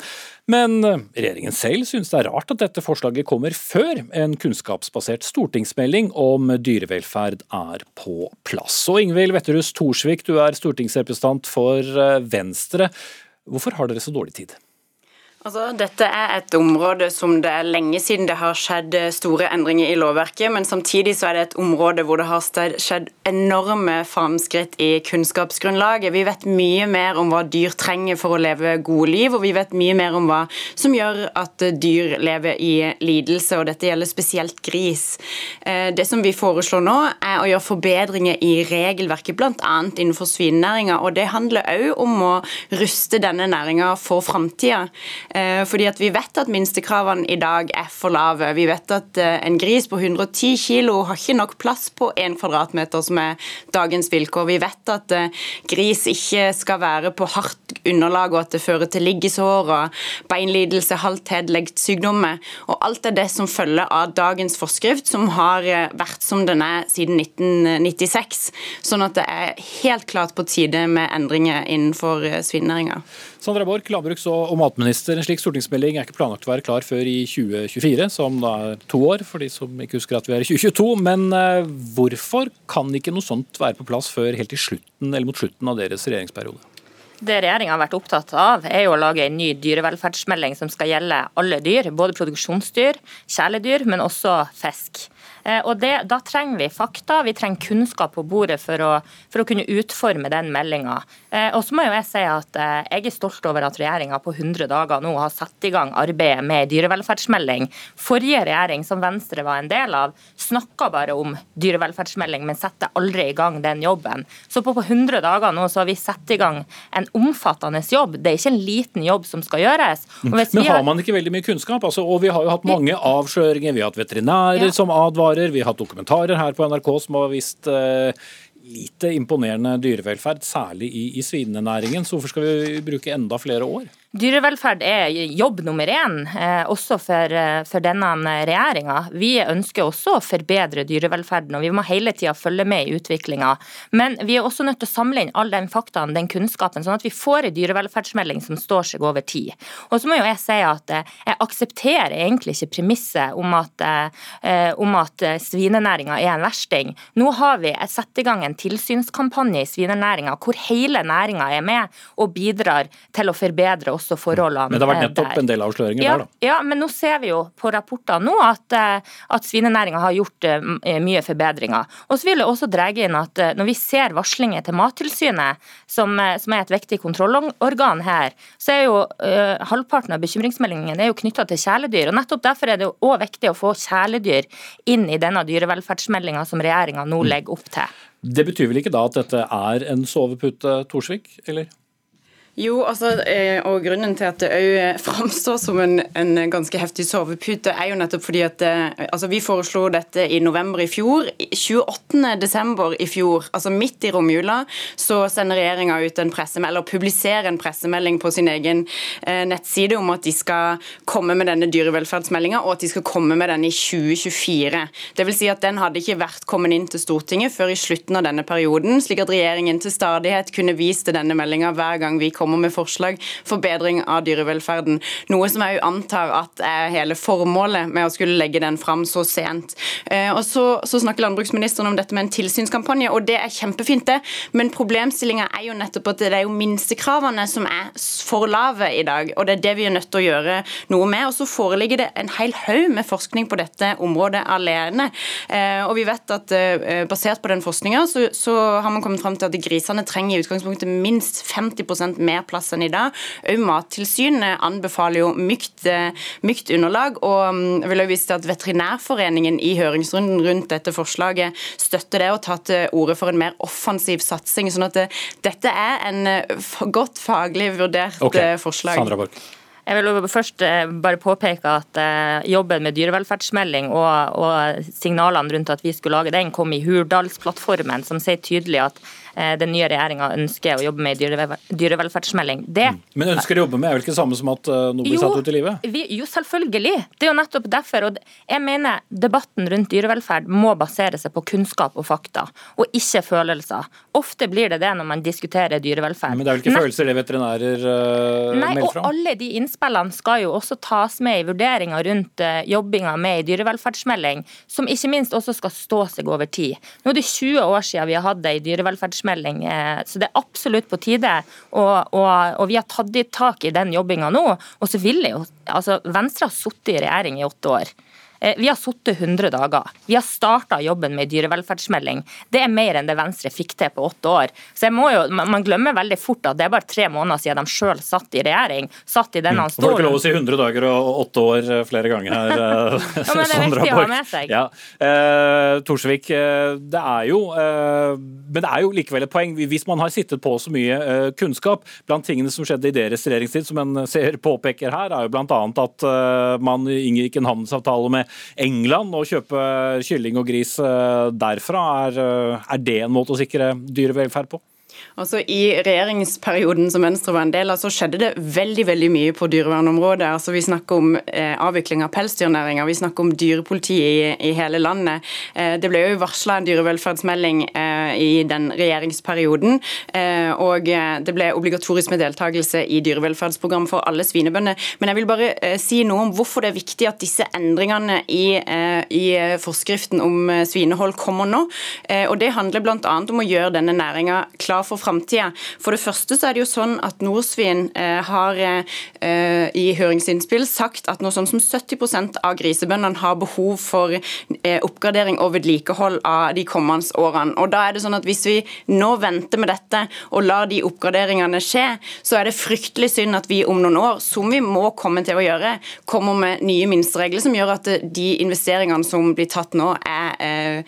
Men regjeringen selv synes det er rart at dette forslaget kommer før en kunnskapsbasert stortingsmelding om dyrevelferd er på plass. Og Ingvild Wetterhus Thorsvik, du er stortingsrepresentant for Venstre. Hvorfor har dere så dårlig tid? Altså, dette er et område som det er lenge siden det har skjedd store endringer i lovverket, men samtidig så er det et område hvor det har skjedd enorme framskritt i kunnskapsgrunnlaget. Vi vet mye mer om hva dyr trenger for å leve gode liv, og vi vet mye mer om hva som gjør at dyr lever i lidelse, og dette gjelder spesielt gris. Eh, det som vi foreslår nå, er å gjøre forbedringer i regelverket, bl.a. innenfor svinenæringa, og det handler òg om å ruste denne næringa for framtida. Eh, fordi at Vi vet at minstekravene i dag er for lave. Vi vet at eh, en gris på 110 kg har ikke nok plass på 1 kvadratmeter som er dagens vilkår. Vi vet at gris ikke skal være på hardt underlag, og at det fører til liggesår og beinlidelse, halthet, leggsykdommer. Og alt er det som følger av dagens forskrift, som har vært som den er siden 1996. Sånn at det er helt klart på tide med endringer innenfor svinenæringa. Sandra Borch, landbruks- og matminister. En slik stortingsmelding er ikke planlagt å være klar før i 2024, som da er to år, for de som ikke husker at vi er i 2022. Men eh, hvorfor kan ikke noe sånt være på plass før helt slutten, eller mot slutten av deres regjeringsperiode? Det regjeringa har vært opptatt av, er jo å lage en ny dyrevelferdsmelding som skal gjelde alle dyr. Både produksjonsdyr, kjæledyr, men også fisk. Eh, og det, Da trenger vi fakta, vi trenger kunnskap på bordet for å, for å kunne utforme den meldinga. Eh, og så må jo jeg si at eh, jeg er stolt over at regjeringa på 100 dager nå har satt i gang arbeidet med dyrevelferdsmelding. Forrige regjering, som Venstre var en del av, snakka bare om dyrevelferdsmelding, men setter aldri i gang den jobben. Så på 100 dager nå så har vi satt i gang en omfattende jobb. Det er ikke en liten jobb som skal gjøres. men har man ikke veldig mye kunnskap? Altså, og Vi har jo hatt mange avsløringer, vi har hatt veterinærer ja. som advarer dokumentarer. Vi har hatt dokumentarer her på NRK som har vist eh, lite imponerende dyrevelferd, særlig i, i svinenæringen. Så hvorfor skal vi bruke enda flere år? Dyrevelferd er jobb nummer én, eh, også for, eh, for denne regjeringa. Vi ønsker også å forbedre dyrevelferden, og vi må hele tida følge med i utviklinga. Men vi er også nødt til å samle inn all den faktaen, den kunnskapen, sånn at vi får en dyrevelferdsmelding som står seg over tid. Og så må jo jeg si at eh, jeg aksepterer egentlig ikke premisset om at, om at svinenæringa er en versting. Nå har vi satt i gang en tilsynskampanje i svinenæringa hvor hele næringa er med og bidrar til å forbedre oss også forholdene der. Men det har vært nettopp en del avsløringer ja, der, da? Ja, men nå ser vi jo på rapporter nå at, eh, at svinenæringa har gjort eh, mye forbedringer. Og så vil jeg også dra inn at eh, når vi ser varslinger til Mattilsynet, som, som er et viktig kontrollorgan her, så er jo uh, halvparten av bekymringsmeldingen jo knytta til kjæledyr. og Nettopp derfor er det òg viktig å få kjæledyr inn i denne dyrevelferdsmeldinga som regjeringa nå mm. legger opp til. Det betyr vel ikke da at dette er en sovepute, Torsvik, eller? Jo, altså, eh, og grunnen til at det òg framstår som en, en, ganske heftig sovepute, er jo nettopp fordi at eh, altså, vi foreslo dette i november i fjor. 28. desember i fjor, altså midt i romjula, så sender regjeringa ut en pressemelding, eller publiserer en pressemelding på sin egen eh, nettside om at de skal komme med denne dyrevelferdsmeldinga, og at de skal komme med den i 2024. Det vil si at den hadde ikke vært kommet inn til Stortinget før i slutten av denne perioden, slik at regjeringen til stadighet kunne vist til denne meldinga hver gang vi kom kommer med forslag for bedring av dyrevelferden. Noe som jeg antar at er hele formålet med å skulle legge den fram så sent. Eh, og så, så snakker landbruksministeren om dette med en tilsynskampanje, og det er kjempefint, det. Men problemstillinga er jo nettopp at det er jo minstekravene som er for lave i dag. og Det er det vi er nødt til å gjøre noe med. og Så foreligger det en hel haug med forskning på dette området alene. Eh, og vi vet at eh, Basert på den forskninga så, så, har man kommet fram til at grisene trenger i utgangspunktet minst 50 mer mer plass enn i dag. Òg Mattilsynet anbefaler jo mykt, eh, mykt underlag. og mm, jeg vil også vise til at Veterinærforeningen i høringsrunden rundt dette forslaget støtter det og tar til orde for en mer offensiv satsing. sånn at det, dette er en eh, godt faglig vurdert okay. Eh, forslag. Sandra Bork. Jeg vil først bare påpeke at jobben med dyrevelferdsmelding og, og signalene rundt at vi skulle lage den, kom i Hurdalsplattformen, som sier tydelig at Eh, den nye regjeringa ønsker å jobbe med dyrevelferdsmelding. Det, mm. Men ønsker å jobbe med er vel ikke det samme som at eh, noe blir satt ut i livet? Vi, jo, selvfølgelig. Det er jo nettopp derfor. og jeg mener Debatten rundt dyrevelferd må basere seg på kunnskap og fakta, og ikke følelser. Ofte blir det det når man diskuterer dyrevelferd. Men det er vel ikke Nei. følelser det veterinærer uh, Nei, melder fra? Nei, Og alle de innspillene skal jo også tas med i vurderinga rundt uh, jobbinga med i dyrevelferdsmelding, som ikke minst også skal stå seg over tid. Nå er det 20 år siden vi har hatt ei dyrevelferdsmelding årsmelding. Eh, så det er absolutt på tide. Og, og, og vi har tatt tak i den jobbinga nå. Og så vil jo Altså, Venstre har sittet i regjering i åtte år. Eh, vi har sittet 100 dager. Vi har starta jobben med dyrevelferdsmelding. Det er mer enn det Venstre fikk til på åtte år. Så jo, Man glemmer veldig fort at det er bare tre måneder siden de sjøl satt i regjering. satt i denne stolen. Mm. Får ikke lov å si 100 dager og åtte år eh, flere ganger her. Eh, [laughs] ja, men det er viktig å ha med seg. Ja. Eh, Torsvik, det er jo eh, Men det er jo likevel et poeng. Hvis man har sittet på så mye eh, kunnskap blant tingene som skjedde i deres regjeringstid, som en ser påpeker her, er jo bl.a. at man inngikk en handelsavtale med England og kjøpe kylling og gris derfra. Er, er det en måte å sikre dyrevelferd på? Altså I regjeringsperioden som Venstre var en del av, så skjedde det veldig veldig mye på dyrevernområdet. Altså Vi snakker om eh, avvikling av pelsdyrnæringa, vi snakker om dyrepoliti i, i hele landet. Eh, det ble jo varsla en dyrevelferdsmelding eh, i den regjeringsperioden. Eh, og eh, det ble obligatorisk med deltakelse i dyrevelferdsprogram for alle svinebønder. Men jeg vil bare eh, si noe om hvorfor det er viktig at disse endringene i, i forskriften om svinehold kommer nå. og Det handler bl.a. om å gjøre denne næringa klar for framtida. For det første så er det jo sånn at Norsvin eh, har eh, i høringsinnspill sagt at noe sånn som 70% av grisebøndene har behov for eh, oppgradering og vedlikehold av de kommende årene. Og da er det sånn at Hvis vi nå venter med dette og lar de oppgraderingene skje, så er det fryktelig synd at vi om noen år, som vi må komme til å gjøre, kommer med nye minsteregler som gjør at de investeringene som blir tatt nå, er,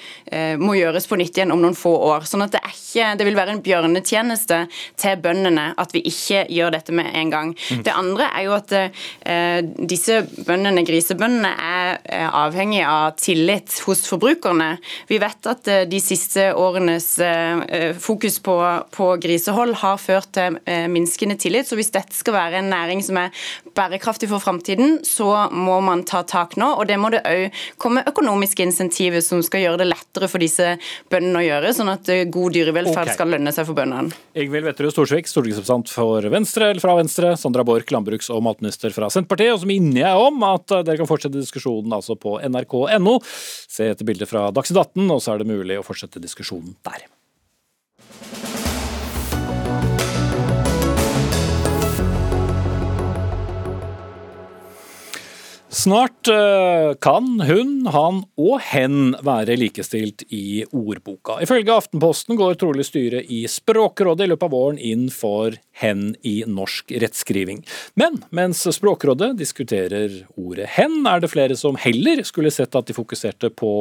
må gjøres på nytt igjen om noen få år. Sånn at det, er ikke, det vil være en bjørn bjørnetjeneste til bøndene at vi ikke gjør dette med en gang. Mm. Det andre er jo at eh, disse bøndene, grisebøndene er, er avhengig av tillit hos forbrukerne. Vi vet at eh, de siste årenes eh, fokus på, på, grisehold har ført til eh, minskende tillit. Så hvis dette skal være en næring som er bærekraftig for framtiden, så må man ta tak nå. Og det må det òg komme økonomiske insentiver som skal gjøre det lettere for disse bøndene å gjøre, sånn at eh, god dyrevelferd okay. skal lønne seg for bøndene. Ingvild Wetterud Storsvik, stortingsrepresentant for Venstre, eller fra Venstre. Sandra Borch, landbruks- og matminister fra Senterpartiet. Og så minner jeg om at eh, dere kan fortsette diskusjonen altså på nrk.no. Se etter bildet fra Dagsnytt 18, og så er det mulig å fortsette diskusjonen der. Snart eh, kan hun, han og hen være likestilt i ordboka. Ifølge Aftenposten går trolig styret i Språkrådet i løpet av våren inn for hen i norsk rettskriving. Men mens Språkrådet diskuterer ordet hen, er det flere som heller skulle sett at de fokuserte på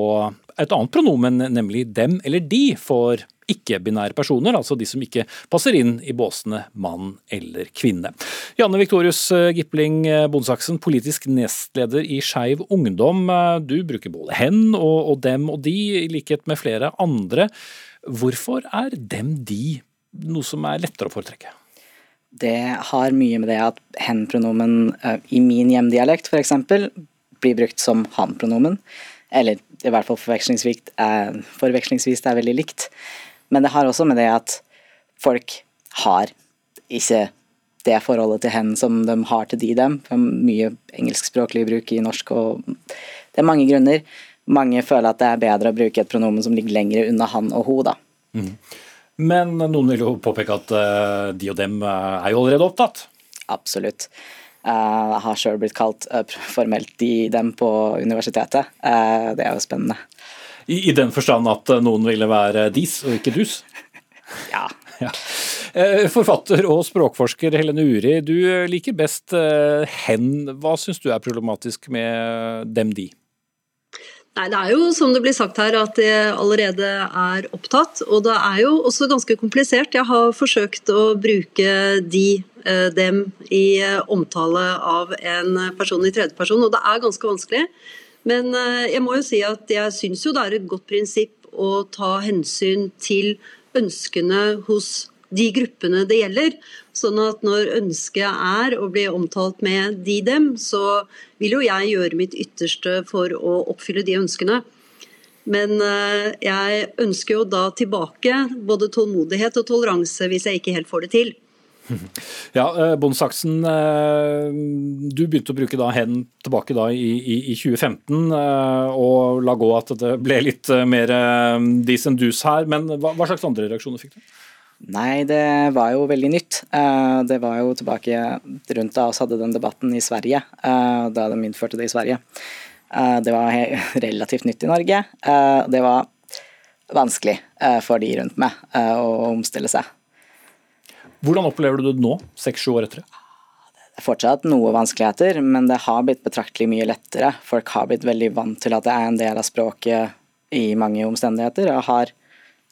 et annet pronomen, nemlig dem eller de, for ikke-binære personer, altså de som ikke passer inn i båsene mann eller kvinne. Janne Viktorius eh, Gipling eh, Bondsaksen, politisk nestleder i Skeiv Ungdom. Eh, du bruker både hen og, og, dem og de, i likhet med flere andre. Hvorfor er dem de noe som er lettere å foretrekke? Det har mye med det at hen-pronomen i min hjemdialekt f.eks. blir brukt som han-pronomen. Eller i hvert fall forvekslingsvis forvekslingsvis det er veldig likt. Men det har også med det at folk har ikke det forholdet til hen som de har til de dem. Mye engelskspråklig bruk i norsk, og det er mange grunner. Mange føler at det er bedre å bruke et pronomen som ligger lenger unna han og hun, da. Mm. Men noen vil jo påpeke at uh, de og dem uh, er jo allerede opptatt? Absolutt. Uh, jeg har sjøl blitt kalt formelt de dem på universitetet. det er jo spennende. I, I, den forstand at noen ville være dis og ikke dus? [laughs] ja. ja. Eh, forfatter og språkforsker Helene Uri, du liker best eh, hen. Hva syns du er problematisk med dem, de? Nei, Det er jo som det blir sagt her at det allerede er opptatt. Og det er jo også ganske komplisert. Jeg har forsøkt å bruke de, eh, dem, i omtale av en person i tredjeperson, og det er ganske vanskelig. Men eh, jeg må jo si at jeg syns jo det er et godt prinsipp å ta hensyn til ønskene hos de gruppene det gjelder. Sånn at når ønsket er å bli omtalt med de dem, så vil jo jeg gjøre mitt ytterste for å oppfylle de ønskene. Men eh, jeg ønsker jo da tilbake både tålmodighet og toleranse hvis jeg ikke helt får det til. Ja, eh, Bondsaksen, eh, du begynte å bruke da hen tilbake da i, i, i 2015, eh, og la gå at det ble litt mer dis enn dus her. Men hva, hva, slags andre reaksjoner fikk du? Nei, det var jo veldig nytt. Det var jo tilbake rundt da oss hadde den debatten i Sverige, da de innførte det i Sverige. Det var [laughs] relativt nytt i Norge. Det var vanskelig for de rundt meg å omstille seg. Hvordan opplever du det nå, seks-sju år etter? Det er fortsatt noe vanskeligheter, men det har blitt betraktelig mye lettere. Folk har blitt veldig vant til at det er en del av språket i mange omstendigheter, og har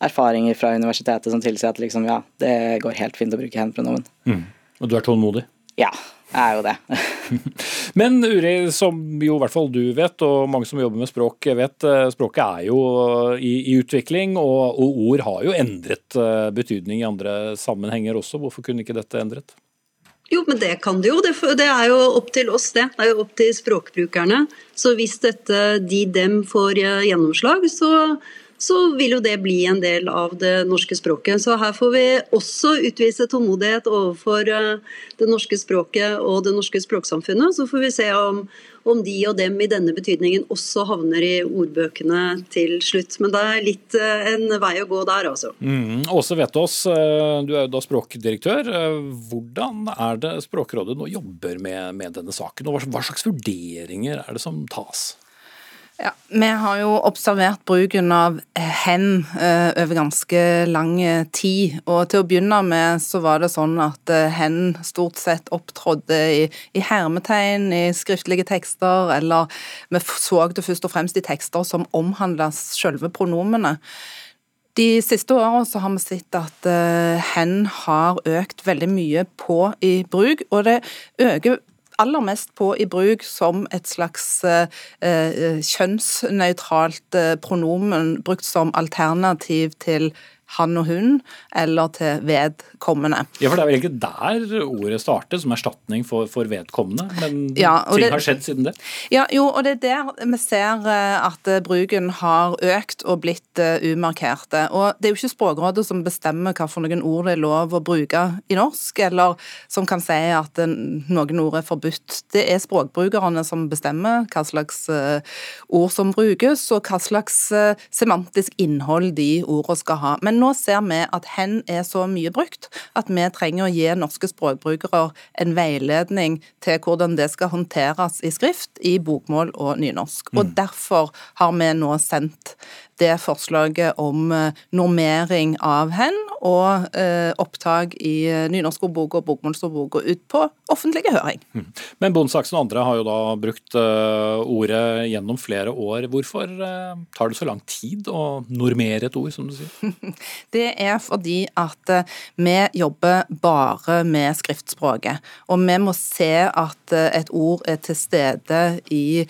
erfaringer fra universitetet som tilsier at liksom, ja, det går helt fint å bruke hen-pronomen. Mm. Og du er tålmodig? Ja, er jo det. [laughs] Men Uri, som jo i hvert fall du vet, og mange som jobber med språk vet, eh, språket er jo i, i utvikling, og, og, ord har jo endret eh, betydning i andre sammenhenger også. Hvorfor kunne ikke dette endret? Jo, men det kan det jo. Det, det, er jo opp til oss, det. Det er jo opp til språkbrukerne. Så hvis dette de dem får eh, gjennomslag, så, så vil jo det bli en del av det norske språket. Så her får vi også utvise tålmodighet overfor eh, det norske språket og det norske språksamfunnet. Så får vi se om, om de og dem i denne betydningen også havner i ordbøkene til slutt. Men det er litt eh, en vei å gå der, altså. Mm. Åse Vetås, eh, du er jo da språkdirektør. Hvordan er det Språkrådet nå jobber med, med denne saken, og hva slags vurderinger er det som tas? Ja, Vi har jo observert bruken av hen eh, over ganske lang tid. og Til å begynne med så var det sånn at eh, hen stort sett opptrådde i, i hermetegn i skriftlige tekster, eller vi så det først og fremst i tekster som omhandla selve pronomene. De siste åra har vi sett at hen har økt veldig mye på i bruk, og det øker aller mest på i bruk som et slags eh, eh kjønnsnøytralt eh, pronomen brukt som alternativ til han og hun, eller til vedkommende. Ja, for Det er vel ikke der ordet starter, som erstatning for, for vedkommende. Men ja, ting det, har skjedd siden det? Ja, jo, og det er der vi ser eh, at eh, bruken har økt og blitt uh, umarkerte. Og Det er jo ikke Språkrådet som bestemmer hva for noen ord det er lov å bruke i norsk, eller som kan si at noen ord er forbudt. Det er språkbrukerne som bestemmer hva slags ord som brukes, og hva slags semantisk innhold de ordene skal ha. Men nå ser vi at hen er så mye brukt at vi trenger å gi norske språkbrukere en veiledning til hvordan det skal håndteres i skrift i bokmål og nynorsk. Og mm. Derfor har vi nå sendt det forslaget om eh, normering av hen og eh, opptak i nynorskordbok og bokmålsordbok ut på offentlige høring. Mm. Men Bondsaksen og andre har jo da brukt ordet gjennom flere år. Hvorfor tar det så lang tid å normere et ord, som du sier? [laughs] Det er fordi at vi jobber bare med skriftspråket. Og vi må se at et ord er til stede i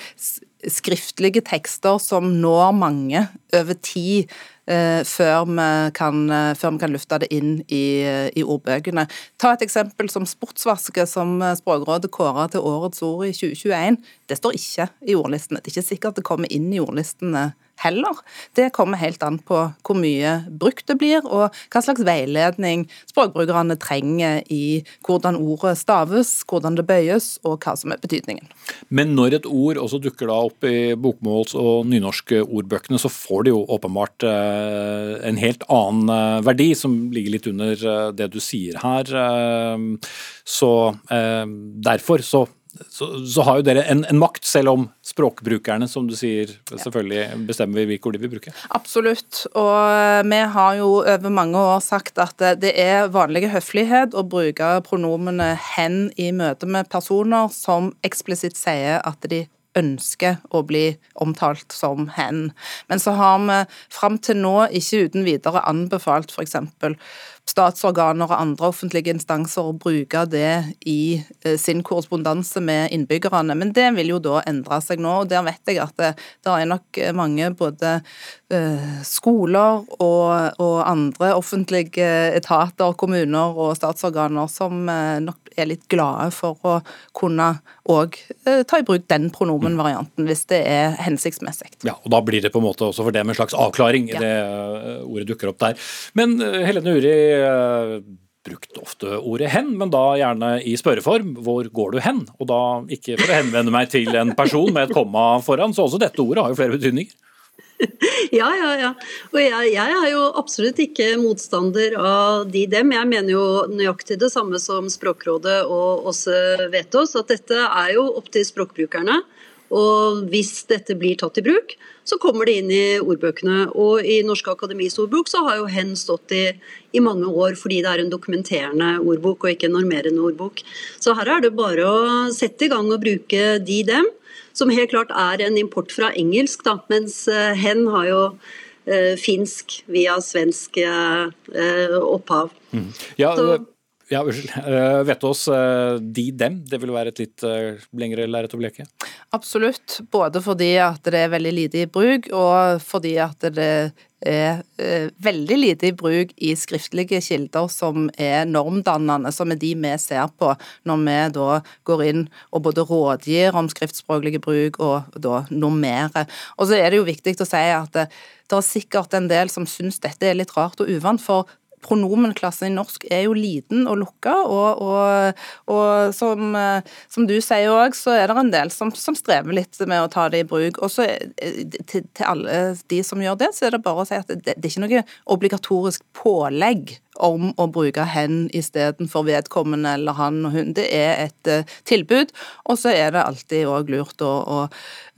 skriftlige tekster som når mange over tid. Eh, før, vi kan, eh, før vi kan lufte det inn i, i, ordbøkene. Ta et eksempel som sportsvaske, som Språkrådet kåra til årets ord i 2021. Det står ikke i ordlistene. Det er ikke sikkert det kommer inn i ordlistene heller. Det kommer helt an på hvor mye brukt det blir, og hva slags veiledning språkbrukerne trenger i hvordan ordet staves, hvordan det bøyes, og hva som er betydningen. Men når et ord også dukker da opp i bokmåls- og nynorske ordbøkene, så får det jo åpenbart eh, en helt annen eh, verdi, som ligger litt under eh, det du sier her. Så derfor så så, så, har jo dere en, en, makt, selv om språkbrukerne, som du sier, selvfølgelig bestemmer hvilke ord de vil bruke. Absolutt. Og vi har jo over mange år sagt at det er vanlig høflighet å bruke pronomene 'hen' i møte med personer som eksplisitt sier at de ønsker å bli omtalt som hen. Men så har vi fram til nå ikke uten videre anbefalt f.eks statsorganer og andre offentlige instanser å bruke det i eh, sin korrespondanse med innbyggerne. Men det vil jo da endre seg nå, og der vet jeg at det, det er nok mange både uh, skoler og, og, andre offentlige etater, kommuner og statsorganer som uh, nok er litt glade for å kunne òg uh, ta i bruk den pronomenvarianten hvis det er hensiktsmessig. Ja, og Da blir det på en måte også for dem en slags avklaring, ja. det ordet dukker opp der. Men Helene Uri, brukt ofte ordet 'hen', men da gjerne i spørreform. Hvor går du hen? Og da ikke for å henvende meg til en person med et komma foran, så også dette ordet har jo flere betydninger. [laughs] Ja, ja, ja. Og jeg, jeg, er jo absolutt ikke motstander av de dem. Jeg mener jo nøyaktig det samme som Språkrådet og OSSE vet oss, at dette er jo opp til språkbrukerne. Og hvis dette blir tatt i bruk, så kommer det inn i ordbøkene. Og i Norske Akademis ordbok så har jo hen stått i, i, mange år fordi det er en dokumenterende ordbok og ikke en normerende ordbok. Så her er det bare å sette i gang og bruke de dem, som helt klart er en import fra engelsk, da, mens eh, hen har jo eh, finsk via svensk eh, opphav. Mm. Ja, så, Ja, unnskyld. Uh, oss, uh, de, dem, det vil være et litt uh, lengre lerret å bleke? Absolutt. Både fordi at det er veldig lite i bruk, og fordi at det er uh, veldig lite i bruk i skriftlige kilder som er normdannende, som er de vi ser på når vi da går inn og både rådgir om skriftspråklig bruk og da normerer. Og så er det jo viktig å si at det, det er sikkert en del som syns dette er litt rart og uvant, for pronomenklassen i norsk er jo liten og lukka, og, og, og som, eh, som, du sier òg, så er det en del som, som, strever litt med å ta det i bruk. Og så eh, til, til, alle de som gjør det, så er det bare å si at det, det er ikke noe obligatorisk pålegg om å bruke hen istedenfor vedkommende eller han og hun. Det er et uh, tilbud, og så er det alltid òg lurt å, å,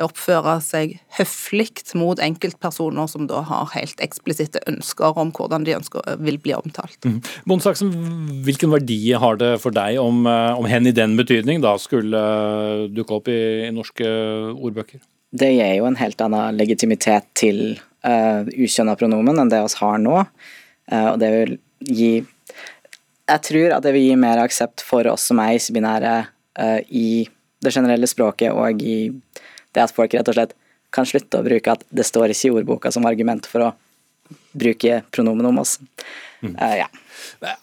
oppføre seg høflig mot enkeltpersoner som da har helt eksplisitte ønsker om hvordan de ønsker, vil bli omtalt. Mm. Bonsaksen, hvilken verdi har det for deg om, eh, om hen i den betydning da skulle dukke opp i, i, norske ordbøker? Det gir jo en helt annen legitimitet til uh, ukjønna pronomen enn det vi har nå. Uh, og det vil gi Jeg tror at det vil gi mer aksept for oss som er ikke-binære uh, i det generelle språket og i det at folk rett og slett kan slutte å bruke at det står ikke i ordboka som argument for å bruke pronomen om oss. Mm. Uh, ja.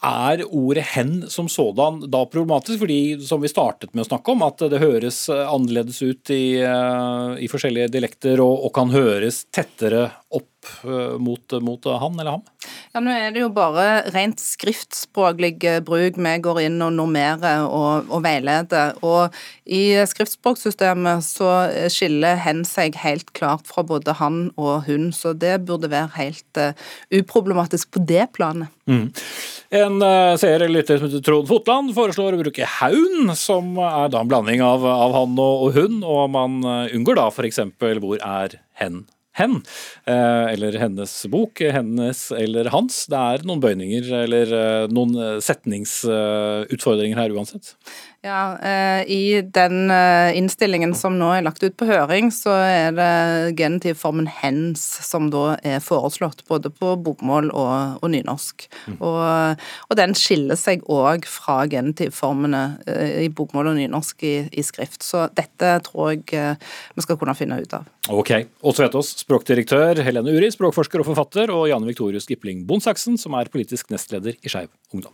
Er ordet 'hen' som sådan da problematisk? Fordi som vi startet med å snakke om, at det høres annerledes ut i, i forskjellige dialekter og, og, kan høres tettere opp Eh, mot, mot, han eller ham? Ja, Nå er det jo bare rent skriftspråklig eh, bruk vi går inn og normerer og, og veileder. Og i skriftspråksystemet så skiller hen seg helt klart fra både han og hun, så det burde være helt uh, uproblematisk på det planet. Mm. En uh, seer eller lytter som heter Trond Fotland foreslår å bruke haun, som er da en blanding av, av han og, og hun, og man unngår da f.eks. hvor er hen hen, eh, eller hennes bok, hennes eller hans. Det er noen bøyninger eller eh, noen setningsutfordringer her uansett. Ja, eh, I den eh, innstillingen som nå er lagt ut på høring, så er det genitivformen 'hens' som da er foreslått, både på bokmål og, og nynorsk. Mm. Og, og, den skiller seg òg fra genitivformene eh, i bokmål og nynorsk i, i, skrift. Så dette tror jeg vi skal kunne finne ut av. Ok. Åse Vetås, språkdirektør, Helene Uri, språkforsker og forfatter, og Janne Viktorius Gipling Bonsaksen, som er politisk nestleder i Skeiv Ungdom.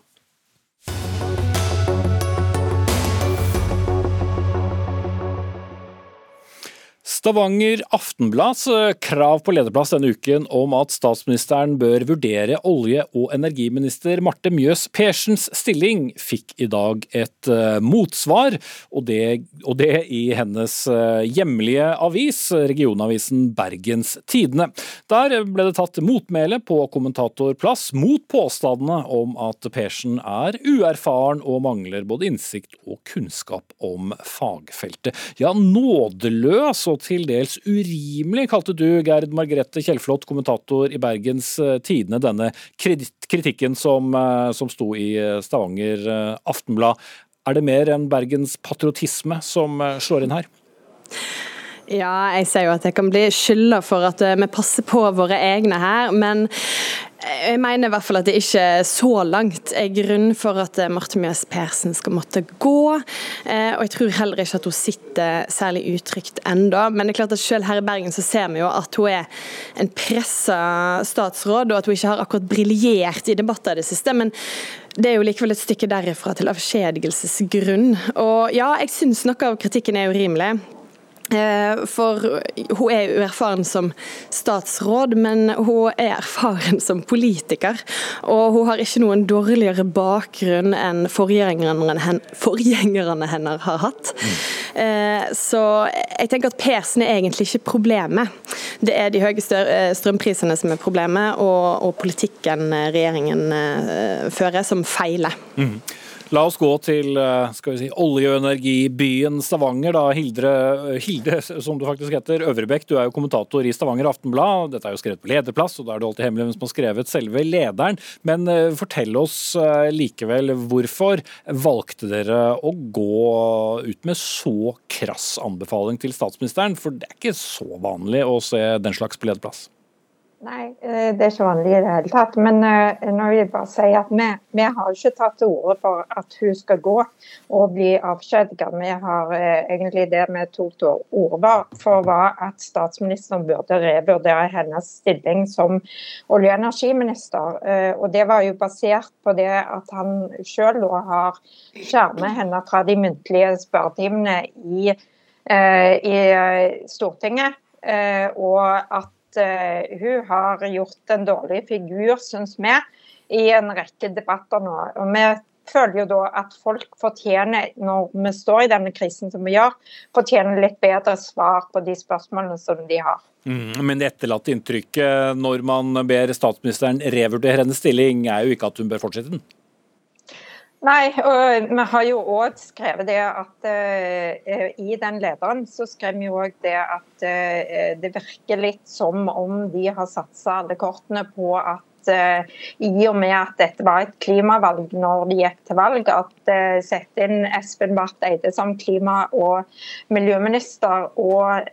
Stavanger Aftenblads eh, krav på lederplass denne uken om at statsministeren bør vurdere olje- og energiminister Marte Mjøs Persens stilling, fikk i dag et uh, motsvar, og det, og det, i hennes uh, hjemlige avis, regionavisen Bergens Tidende. Der ble det tatt motmæle på kommentatorplass mot påstandene om at Persen er uerfaren og mangler både innsikt og kunnskap om fagfeltet. Ja, nådeløs og til dels urimelig, kalte du Gerd Margrethe Kjellflot, kommentator i Bergens eh, Tidende, denne kritikken som, eh, som sto i eh, Stavanger Aftenblad. Er det mer enn Bergens patriotisme som slår inn her? Ja, jeg ser jo at jeg kan bli skylda for at vi passer på våre egne her, men jeg mener i hvert fall at det ikke så langt er grunn for at eh, Marte Mjøs Persen skal måtte gå. Eh, og jeg tror heller ikke at hun sitter særlig utrygt enda. Men det er klart at selv her i Bergen så ser vi jo at hun er en pressa statsråd, og at hun ikke har akkurat briljert i debatter i det siste. men det er jo likevel et stykke derifra til avskjedigelsesgrunn. Og ja, jeg syns noe av kritikken er urimelig. Eh, for hun er uerfaren som statsråd, men hun er erfaren [laughs] som politiker. Og hun har ikke noen dårligere bakgrunn enn forgjengerne, hennes har hatt. Mm. Så jeg tenker at Persen er egentlig ikke problemet. Det er de høye eh, strømprisene som er problemet, og, og politikken regjeringen fører som feiler. Mm. La oss gå til eh, skal vi si, olje- og energibyen Stavanger. da, Hildre, eh, Hilde, som du faktisk heter, Øvrebekk, du er jo kommentator i Stavanger Aftenblad. Dette er jo skrevet på lederplass, og da er det alltid hemmelig hvem som har skrevet selve lederen. Men uh, fortell oss likevel hvorfor valgte dere å gå ut med så krass anbefaling til statsministeren? For det er ikke så vanlig å se den slags på lederplass. Nei, eh, det er ikke vanlig i det hele tatt. Men uh, nå vil jeg bare si at vi, vi har ikke tatt til orde for at hun skal gå og bli avskjediget. Vi har uh, egentlig det vi tok til orde for, var at statsministeren burde revurdere hennes stilling som olje- og energiminister. Og Det var jo basert på det at han selv har skjermet henne fra de muntlige spørretimene i, i Stortinget. og at uh, hun har gjort en dårlig figur, syns vi, i en rekke debatter nå. Og vi føler jo da at folk fortjener, når vi står i denne krisen som vi gjør, fortjener litt bedre svar på de spørsmålene som de har. Mm, men det etterlatte inntrykket når man ber statsministeren revurdere hennes stilling, er jo ikke at hun bør fortsette den? Nei, og vi har jo òg skrevet det at uh, i den lederen så skrev vi òg det at uh, det virker litt som om de har satsa alle kortene på at uh, i og med at dette var et klimavalg når de gikk til valg, at sette inn Espen Barth Eide som klima- og miljøminister og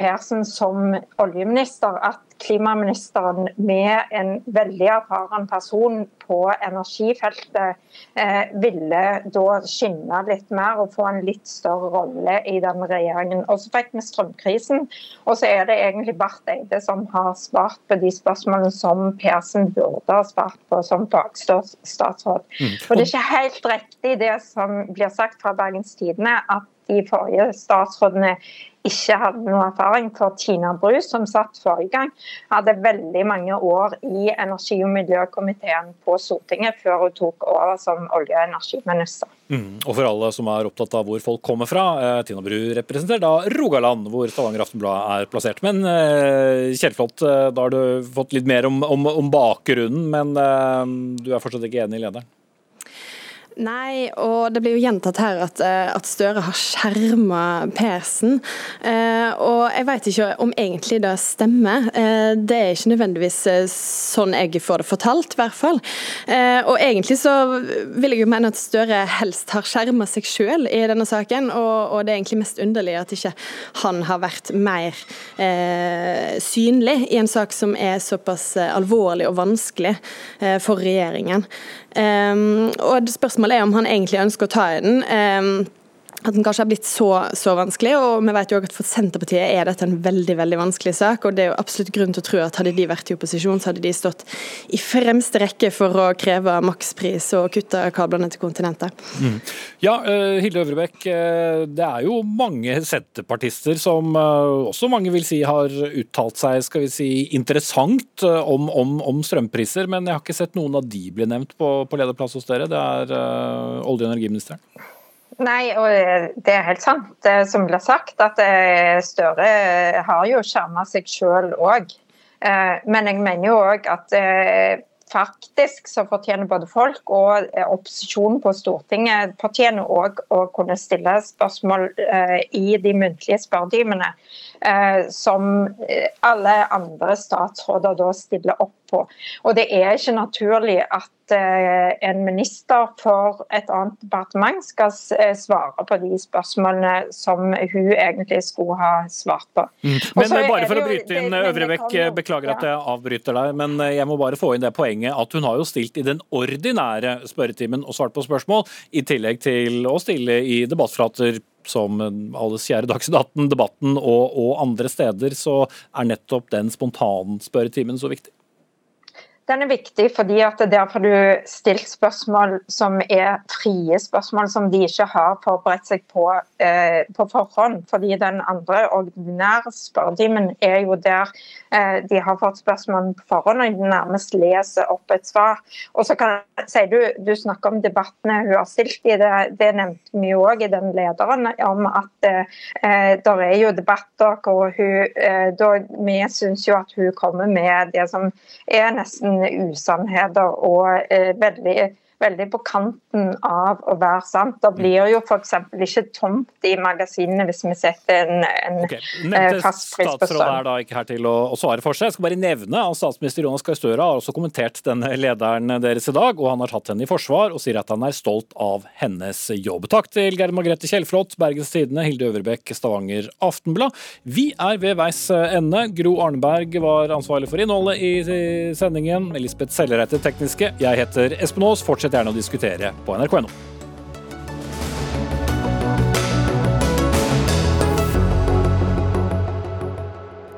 Persen som oljeminister, at klimaministeren med en veldig erfaren person på energifeltet eh, ville da skinne litt mer og få en litt større rolle i den regjeringen. Og Så fikk vi strømkrisen, og så er det egentlig Barth Eide som har svart på de spørsmålene som Persen burde ha svart på som fagstatsråd. Mm. Og Det er ikke helt riktig det som blir sagt fra Bergens Tidende, at de forrige statsrådene ikke hadde noe erfaring. For Tina Bru, som satt forrige gang, hadde veldig mange år i energi- og miljøkomiteen på Stortinget før hun tok over som olje- og energiminister. Mm. Og for alle som er opptatt av hvor folk kommer fra, eh, Tina Bru representerer da Rogaland, hvor Stavanger Aftenblad er plassert. Men eh, Kjellflot, eh, da har du fått litt mer om, om, om bakgrunnen, men du er fortsatt ikke enig i lederen? Nei, og det blir jo gjentatt her at, eh, at Støre har skjerma Persen. Eh, og jeg vet ikke om egentlig det stemmer. Eh, det er ikke nødvendigvis eh, sånn jeg får det fortalt, i hvert fall. Eh, og egentlig så vil jeg jo mene at Støre helst har skjerma seg sjøl i denne saken, og, og, det er egentlig mest underlig at ikke han har vært mer eh, synlig i en sak som er såpass alvorlig og vanskelig for regjeringen. Um, og Spørsmålet er om han egentlig ønsker å ta i den. Um, at den kanskje har blitt så, så, vanskelig. og vi vet jo også at For Senterpartiet er dette en veldig veldig vanskelig sak. og Det er jo absolutt grunn til å tro at hadde de vært i opposisjon, så hadde de stått i fremste rekke for å kreve makspris og kutte kablene til kontinentet. Mm. Ja, uh, Hilde Øvrebekk, uh, det er jo mange senterpartister som uh, også mange vil si har uttalt seg skal vi si, interessant om, om, om, strømpriser, men jeg har ikke sett noen av de bli nevnt på, på lederplass hos dere. Det er olje- og energiministeren. Nei, og det er helt sant det som ble sagt, at eh, Støre har jo skjerma seg sjøl òg. Eh, men jeg mener jo òg at eh, faktisk så fortjener både folk og opposisjonen på Stortinget fortjener òg å kunne stille spørsmål i de muntlige spørretimene, som alle andre statsråder da stiller opp på. Og det er ikke naturlig at eh, en minister for et annet departement skal eh, svare på de spørsmålene som hun egentlig skulle ha svart på. Mm. Men bare for å bryte inn, Øvrebekk, beklager at jeg avbryter deg, men eh, jeg må bare få inn det poenget at hun har jo stilt i den ordinære spørretimen og svart på spørsmål, i tillegg til å stille i debattfrater som alles kjære Dagsnytt 18, Debatten og, og andre steder, så er nettopp den spontanspørretimen så viktig. Den er viktig fordi at der får du stilt spørsmål som er frie spørsmål, som de ikke har forberedt seg på eh, på forhånd. Fordi den andre ordinære spørretimen er jo der eh, de har fått spørsmål på forhånd, og de nærmest leser opp et svar. Og så kan, sier du, du snakker om debattene hun har stilt i, det, det nevnte vi òg i den lederen, om at eh, det er jo debatter hvor hun eh, da, Vi syns jo at hun kommer med det som er nesten usannheter og eh, veldig veldig på kanten av å være sant. Da blir jo f.eks. ikke tomt i magasinene hvis vi setter en, en okay. Eh, fast pris på strøm. Er da ikke her til å, å, svare for seg. Jeg skal bare nevne at statsminister Jonas Gahr Støre har også kommentert denne lederen deres i dag, og han har tatt henne i forsvar og sier at han er stolt av hennes jobb. Takk til Gerd Margrethe Kjellflot, Bergens Tidende, Hilde Øverbekk, Stavanger Aftenblad. Vi er ved veis ende. Gro Arneberg var ansvarlig for innholdet i sendingen. Elisabeth Sellereite tekniske. Jeg heter Espen Aas. Fortsett gjerne å diskutere på nrk.no.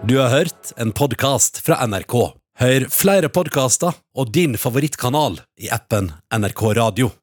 Du har hørt en podkast fra NRK. Hør flere podkaster og din favorittkanal i appen NRK Radio.